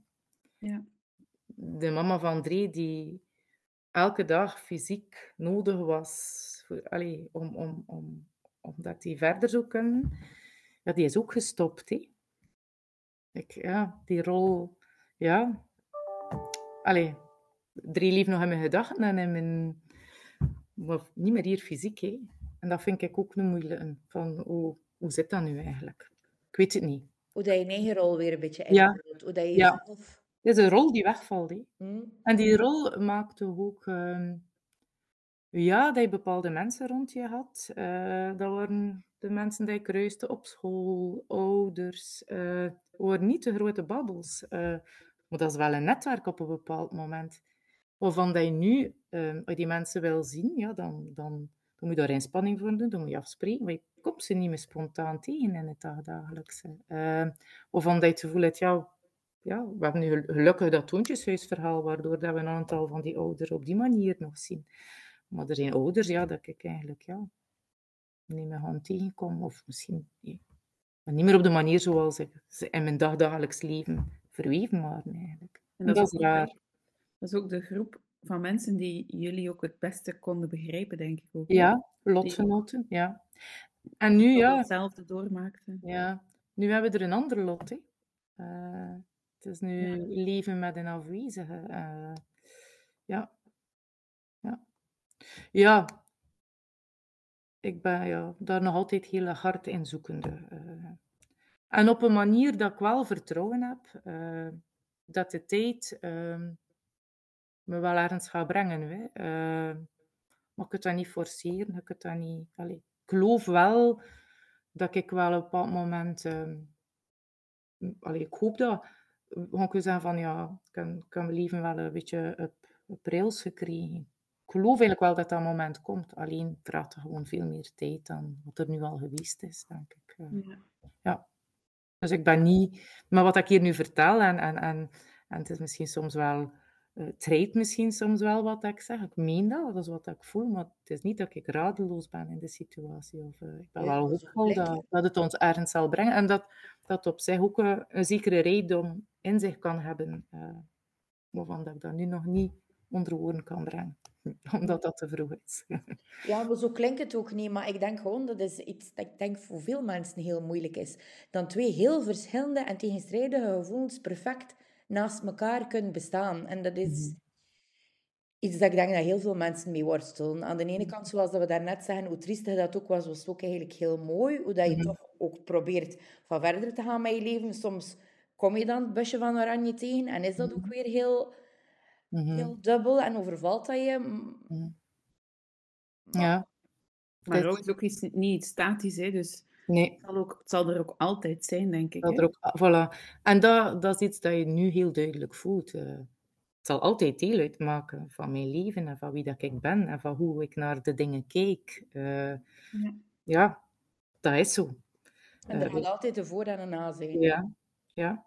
Ja. De mama van drie die elke dag fysiek nodig was voor, allee, om, om, om, omdat die verder zou kunnen, ja, die is ook gestopt. Hè? Ik, ja, die rol, ja, allee, drie lief nog in mijn gedachten en in mijn... Maar niet meer hier fysiek, hè. En dat vind ik ook een moeilijke. Van, hoe, hoe zit dat nu eigenlijk? Ik weet het niet. Hoe dat je eigen rol weer een beetje invult. Ja. Hoe dat je ja. Zelf... Het is een rol die wegvalt. Hè. Hmm. En die rol maakte ook... Uh, ja, dat je bepaalde mensen rond je had. Uh, dat waren de mensen die je kruiste op school, ouders. Uh, waren niet de grote babbels. Uh, maar dat is wel een netwerk op een bepaald moment. Waarvan dat je nu, je die mensen wil zien, ja, dan, dan, dan moet je daar inspanning voor doen, dan moet je afspreken, maar je komt ze niet meer spontaan tegen in het dagdagelijkse. Uh, waarvan dat je het gevoel hebt, ja, we hebben nu gelukkig dat toontjeshuisverhaal, waardoor dat we een aantal van die ouderen op die manier nog zien. Maar er zijn ouders, ja, dat ik eigenlijk ja, niet meer gaan tegenkom, of misschien niet meer op de manier zoals ik ze in mijn dagdagelijks leven verweven waren eigenlijk. En dat, is raar. Dat is ook de groep van mensen die jullie ook het beste konden begrijpen, denk ik ook. Ja, lotgenoten, ja. En nu, ja... Hetzelfde doormaakten. Ja. Nu hebben we er een andere lot, hè. Uh, het is nu leven met een afwezige. Uh, ja. Ja. Ja. Ik ben ja, daar nog altijd heel hard in zoekende. Uh, en op een manier dat ik wel vertrouwen heb, uh, dat de tijd uh, me wel ergens gaat brengen. Hè. maar ik kan dat niet forceren, ik kan dat niet... Allez, ik geloof wel dat ik wel op een bepaald moment... Allez, ik hoop dat gewoon kunnen zeggen van ja, ik kan, kan mijn leven wel een beetje op, op rails gekregen. Ik geloof eigenlijk wel dat dat moment komt. Alleen vraagt er gewoon veel meer tijd dan wat er nu al geweest is, denk ik. Eh. Ja. ja. Dus ik ben niet... Maar wat ik hier nu vertel, en, en, en, en het is misschien soms wel... Uh, treedt misschien soms wel wat ik zeg. Ik meen dat, dat is wat ik voel, maar het is niet dat ik radeloos ben in de situatie. Of, uh, ik ben ja, wel hoopvol dat, dat het ons ergens zal brengen. En dat, dat op zich ook een, een zekere rijkdom in zich kan hebben, uh, waarvan dat ik dat nu nog niet onder woorden kan brengen. Omdat dat te vroeg is. ja, maar zo klinkt het ook niet. Maar ik denk gewoon dat is iets dat ik denk voor veel mensen heel moeilijk is. Dan twee heel verschillende en tegenstrijdige gevoelens perfect naast elkaar kunnen bestaan. En dat is mhm. iets dat ik denk dat heel veel mensen mee worstelen. Aan de ene kant, zoals dat we daarnet zeggen, hoe triestig dat ook was, was het ook eigenlijk heel mooi. Hoe dat je mhm. toch ook probeert van verder te gaan met je leven. Soms kom je dan het busje van Oranje tegen en is dat ook mhm. weer heel, mhm. heel dubbel en overvalt dat je. Mhm. Ja. Maar rouw is ook iets, niet statisch, hè? dus nee. het, zal ook, het zal er ook altijd zijn, denk ik. Er ook, voilà. En dat, dat is iets dat je nu heel duidelijk voelt. Uh, het zal altijd deel uitmaken van mijn leven en van wie dat ik ben en van hoe ik naar de dingen kijk. Uh, ja. ja. dat is zo. En er uh, gaat altijd een voor- en een na zijn. Ja, ja.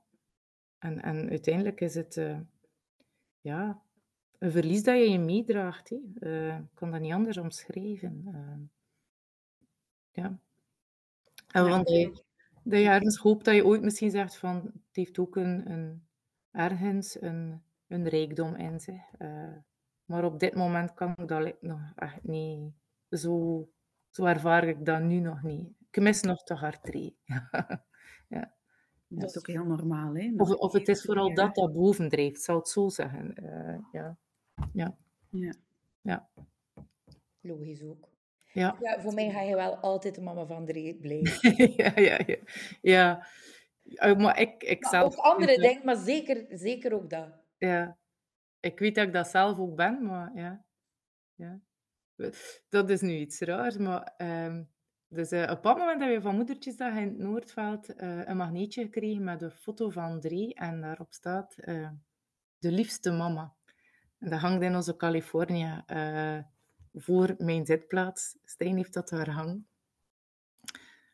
En, en uiteindelijk is het uh, ja, een verlies dat je je meedraagt. Uh, ik kan dat niet anders omschrijven. Uh, ja. En want dat je, dat je ergens hoopt dat je ooit misschien zegt van het heeft ook een, een ergens een, een rijkdom in zich. maar op dit moment kan ik dat nog echt niet. Zo, zo ervaar ik dat nu nog niet. Ik mis nog te hard drie. ja. Dat is ook heel normaal, hè? Of, of het is vooral dat dat bovendrijft, zal het zo zeggen. Uh, ja. Ja. ja. Ja. Logisch ook. Ja. ja. Voor mij ga je wel altijd de mama van drie blijven. ja, ja, ja. ja. Uh, maar ik, ik maar zelf... Ook andere dingen, maar zeker, zeker ook dat. Ja. Ik weet dat ik dat zelf ook ben, maar ja. ja. Dat is nu iets raars, maar... Um, dus uh, op een moment hebben we van Moedertjesdag in het Noordveld uh, een magneetje gekregen met een foto van drie. En daarop staat uh, de liefste mama. En dat hangt in onze Californië voor mijn zitplaats. Stijn heeft dat daar hangen.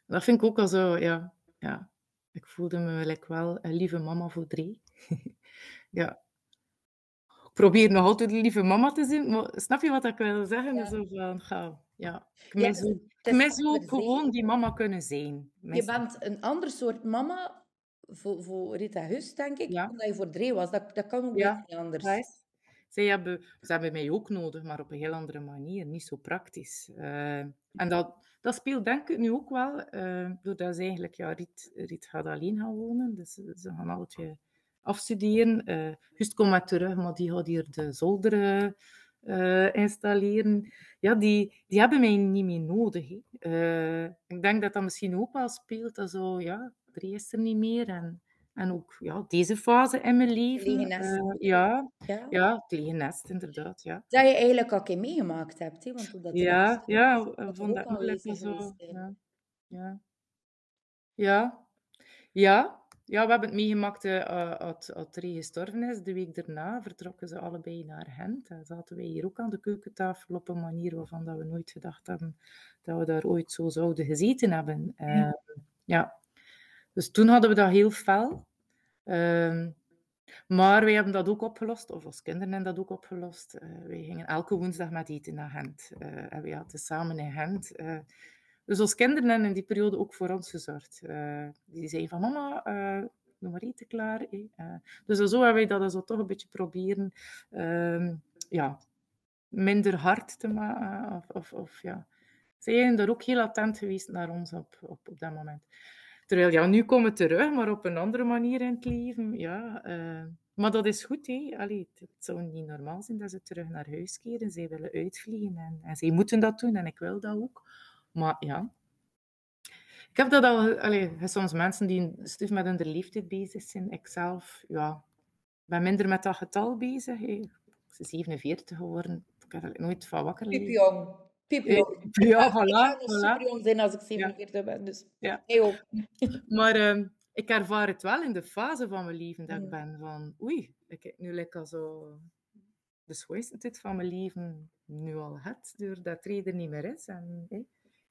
Dat vind ik ook al zo, ja. ja. Ik voelde me wel een lieve mama voor drie. ja. Ik probeer nog altijd een lieve mama te zijn, maar snap je wat ik wil zeggen? Ja. Zo van, ga, ja. Ik mis ja, ik mis ook gewoon die mama kunnen zijn. Je bent een ander soort mama voor, voor Rita Hus, denk ik, ja. dan je voor Dree was. Dat, dat kan ook ja. niet anders. Zij hebben, ze hebben mij ook nodig, maar op een heel andere manier, niet zo praktisch. Uh, en dat, dat speelt denk ik nu ook wel, uh, doordat ze eigenlijk, ja, Riet, Riet gaat alleen gaan wonen, dus ze gaan alle twee afstuderen. Uh, Just komt maar terug, maar die gaat hier de zolder uh, installeren, ja, die, die hebben mij niet meer nodig. Uh, ik denk dat dat misschien ook wel speelt, dat zo, ja, er is er niet meer. En, en ook ja, deze fase in mijn leven. Uh, ja, ja. ja, tegen nest, inderdaad. Ja. Dat je eigenlijk al keer meegemaakt hebt. Hè? Want dat ja, ja, vond dat lekker zo. Ja. Ja. ja, ja, ja, we hebben het meegemaakt uh, als, als Rie gestorven is. De week daarna vertrokken ze allebei naar Gent. En zaten wij hier ook aan de keukentafel op een manier waarvan dat we nooit gedacht hebben dat we daar ooit zo zouden gezeten hebben. Ja. Ehm, ja. Dus toen hadden we dat heel fel. Ehm, maar wij hebben dat ook opgelost, of als kinderen hebben dat ook opgelost. Uh, wij gingen elke woensdag met eten naar Gent. En we hadden samen in Gent. Uh, dus als kinderen hebben in die periode ook voor ons gezorgd. die zeiden van mama, doe maar eten klaar. dus zo hebben wij dat toch een beetje proberen ehm, ja, minder hard te maken. Of, of, of, ja. Zij zijn er ook heel attent geweest naar ons op, op, dat moment. Terwijl, ja, nu komen we terug, maar op een andere manier in het leven. Ja, uh, maar dat is goed, hè. Allee, het, zou niet normaal zijn dat ze terug naar huis keren. Zij willen uitvliegen en, en zij moeten dat doen en ik wil dat ook. Maar ja, ik heb dat al... Allee, soms mensen die stuf met hun leeftijd bezig zijn. Ik zelf, ja, ben minder met dat getal bezig. Ik ben 47 geworden. Ik heb er nooit van wakker liggen. jong. Piepjong. Ja, voilà. Ik ga jong zijn als ik 47 ben, dus ja. Hey, maar uh, ik ervaar het wel in de fase van mijn leven dat ik ben van, oei, ik heb nu lekker zo de schoonste tijd van mijn leven nu al gehad, doordat er niet meer is. En, hey,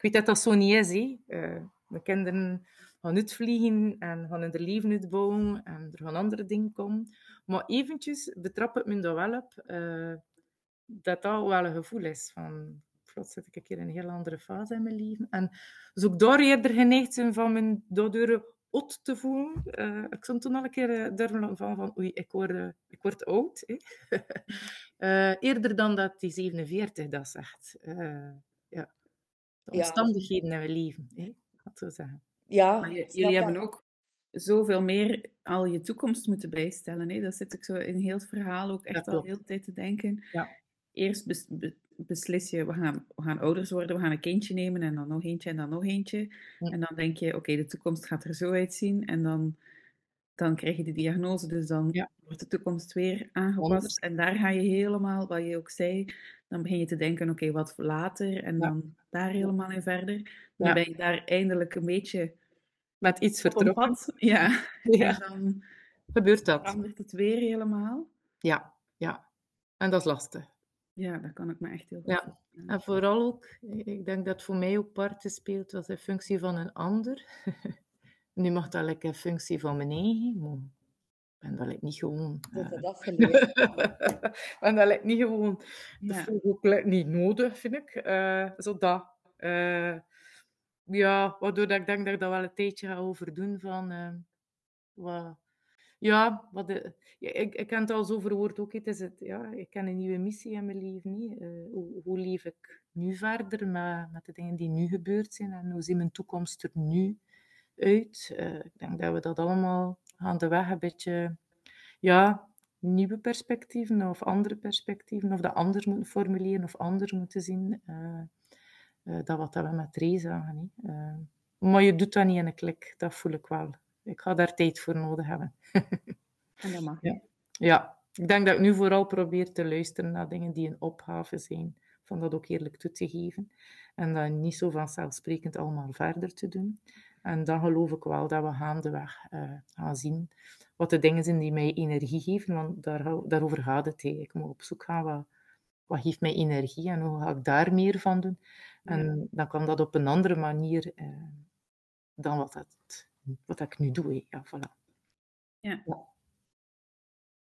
weet dat dat zo niet is. Hey. Uh, mijn kinderen gaan uitvliegen en gaan in hun leven uitbouwen en er gaan andere dingen komen. Maar eventjes betrap ik me daar wel op uh, dat dat wel een gevoel is van plots zit ik een keer in een heel andere fase in mijn leven. En dus ook daar eerder geneigd zijn van mijn daardoor ot te voelen. Uh, ik stond toen al een keer durven van, van oei, ik word, ik word oud. eerder dan dat die 47 dat zegt. Ja. De omstandigheden in mijn leven, hè? dat zo zeggen. Ja, jullie hebben ook zoveel meer al je toekomst moeten bijstellen. Hè? Dat zit ik zo in heel het verhaal ook echt al heel de tijd te denken. Ja. Eerst beslis je, we gaan, we gaan ouders worden, we gaan een kindje nemen en dan nog eentje en dan nog eentje. En dan denk je, oké, de toekomst gaat er zo uitzien. En dan, dan krijg je de diagnose, dus dan wordt de toekomst weer aangepast. En daar ga je helemaal, wat je ook zei, dan begin je te denken, oké, wat later? En dan daar helemaal in verder. Dan ben je daar eindelijk een beetje... Met iets vertrokken. Ja. ja. En dan gebeurt dat. verandert het weer helemaal. Ja, ja. En dat is lastig. Ja, dat kan ik me echt heel goed Ja, en vooral ook, ik denk dat voor mij ook parten speelt was in functie van een ander. nu mag dat lekker in functie van mijn eigen, maar ik ben dat niet gewoon. Dat is afgeleerd. ben dat niet gewoon. Dat ja. ook niet nodig, vind ik. Uh, zo dat. Uh, ja, waardoor dat ik denk dat ik dat wel een tijdje ga overdoen van... Wat, ja, wat de, ik, ik kan het al zo verwoord ook. Het is het, ja, ik ken een nieuwe missie in mijn leven. Niet. Uh, hoe, hoe, leef ik nu verder met, met de dingen die nu gebeurd zijn? En hoe ziet mijn toekomst er nu uit? Uh, ik denk dat we dat allemaal aan de weg een beetje... Ja, nieuwe perspectieven of andere perspectieven. Of dat anders moeten formuleren of anders moeten zien. Uh, dat wat we met Ray zagen. maar je doet dat niet in een klik. Dat voel ik wel ik ga daar tijd voor nodig hebben. en dat mag. Ja. ja, ik denk dat ik nu vooral probeer te luisteren naar dingen die een opgave zijn, van dat ook eerlijk toe te geven. En dat niet zo vanzelfsprekend allemaal verder te doen. En dan geloof ik wel dat we gaandeweg uh, gaan zien wat de dingen zijn die mij energie geven, want daar, daarover gaat het. Ik moet op zoek gaan wat, wat geeft mij energie en hoe ga ik daar meer van doen. En dan kan dat op een andere manier uh, dan wat het wat ik nu doe. Ja, voilà. Ja.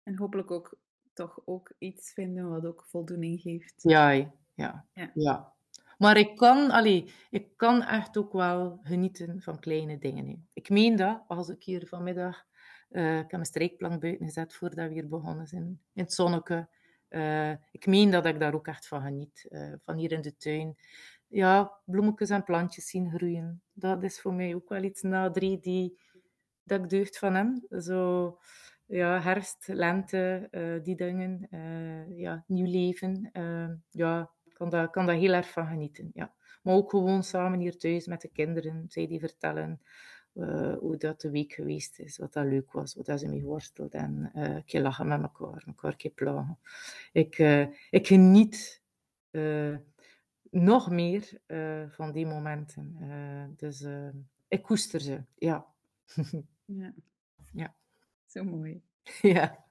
En hopelijk ook toch ook iets vinden wat ook voldoening geeft. Ja, ja, ja. ja. Maar ik kan, allee, ik kan echt ook wel genieten van kleine dingen. Ik meen dat, als ik hier vanmiddag... Uh, ik heb mijn strijkplank buiten gezet voordat we hier begonnen zijn. In het zonneke. Uh, ik meen dat ik daar ook echt van geniet. Uh, van hier in de tuin ja, bloemetjes en plantjes zien groeien. Dat is voor mij ook wel iets na drie die, dat ik deugd van hem. Zo, ja, herfst, lente, die dingen. Ja, nieuw leven. Ja, kan daar, kan daar heel erg van genieten. Ja. Maar ook gewoon samen hier thuis met de kinderen. Zij die vertellen hoe dat de week geweest is. Wat dat leuk was. Wat dat ze mee worstelt. En een keer lachen met elkaar. Elkaar een keer plagen. Ik, ik geniet nog meer uh, van die momenten. Uh, dus uh, ik koester ze, ja. ja. Ja. Zo mooi. Ja.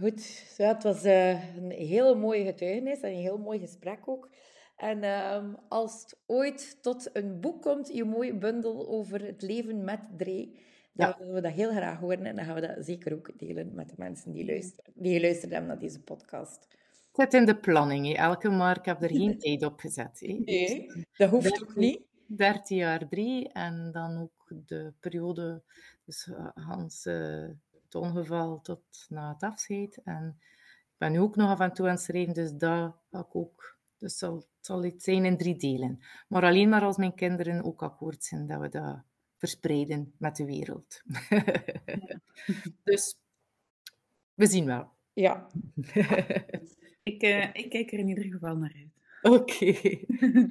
Goed, ja, het was uh, een heel mooie getuigenis en een heel mooi gesprek ook. En um, als het ooit tot een boek komt, je mooie bundel over het leven met Dre, dan ja. willen we dat heel graag horen en dan gaan we dat zeker ook delen met de mensen die, luisteren, die geluisterd hebben naar deze podcast. Zet in de planning, elke maar. Ik heb er geen tijd op gezet. Nee, dat hoeft 13, ook niet. 13 jaar 3 en dan ook de periode, dus uh, Hans, uh, het ongeval tot na het afscheid. En ik ben nu ook nog af en toe aan het schrijven, dus dat ga ik ook. Dus zal, het zal iets zijn in drie delen. Maar alleen maar als mijn kinderen ook akkoord zijn dat we dat verspreiden met de wereld. dus we zien wel. Ja. ik, uh, ik kijk er in ieder geval naar uit. Oké. Okay.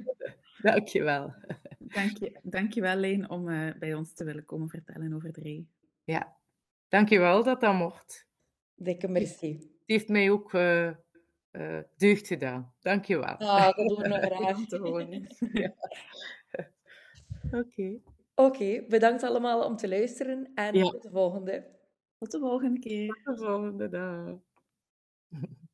Dankjewel. Dank je, dankjewel, Leen, om uh, bij ons te willen komen vertellen over Dre. Ja, dankjewel dat dat mocht. Dikke merci. Het heeft mij ook uh, uh, deugd gedaan. Dankjewel. Ah, dat doen we nog graag. te horen. ja. Oké. Okay. Oké, okay, bedankt allemaal om te luisteren en ja. tot de volgende. Tot de volgende keer. Tot de volgende dag.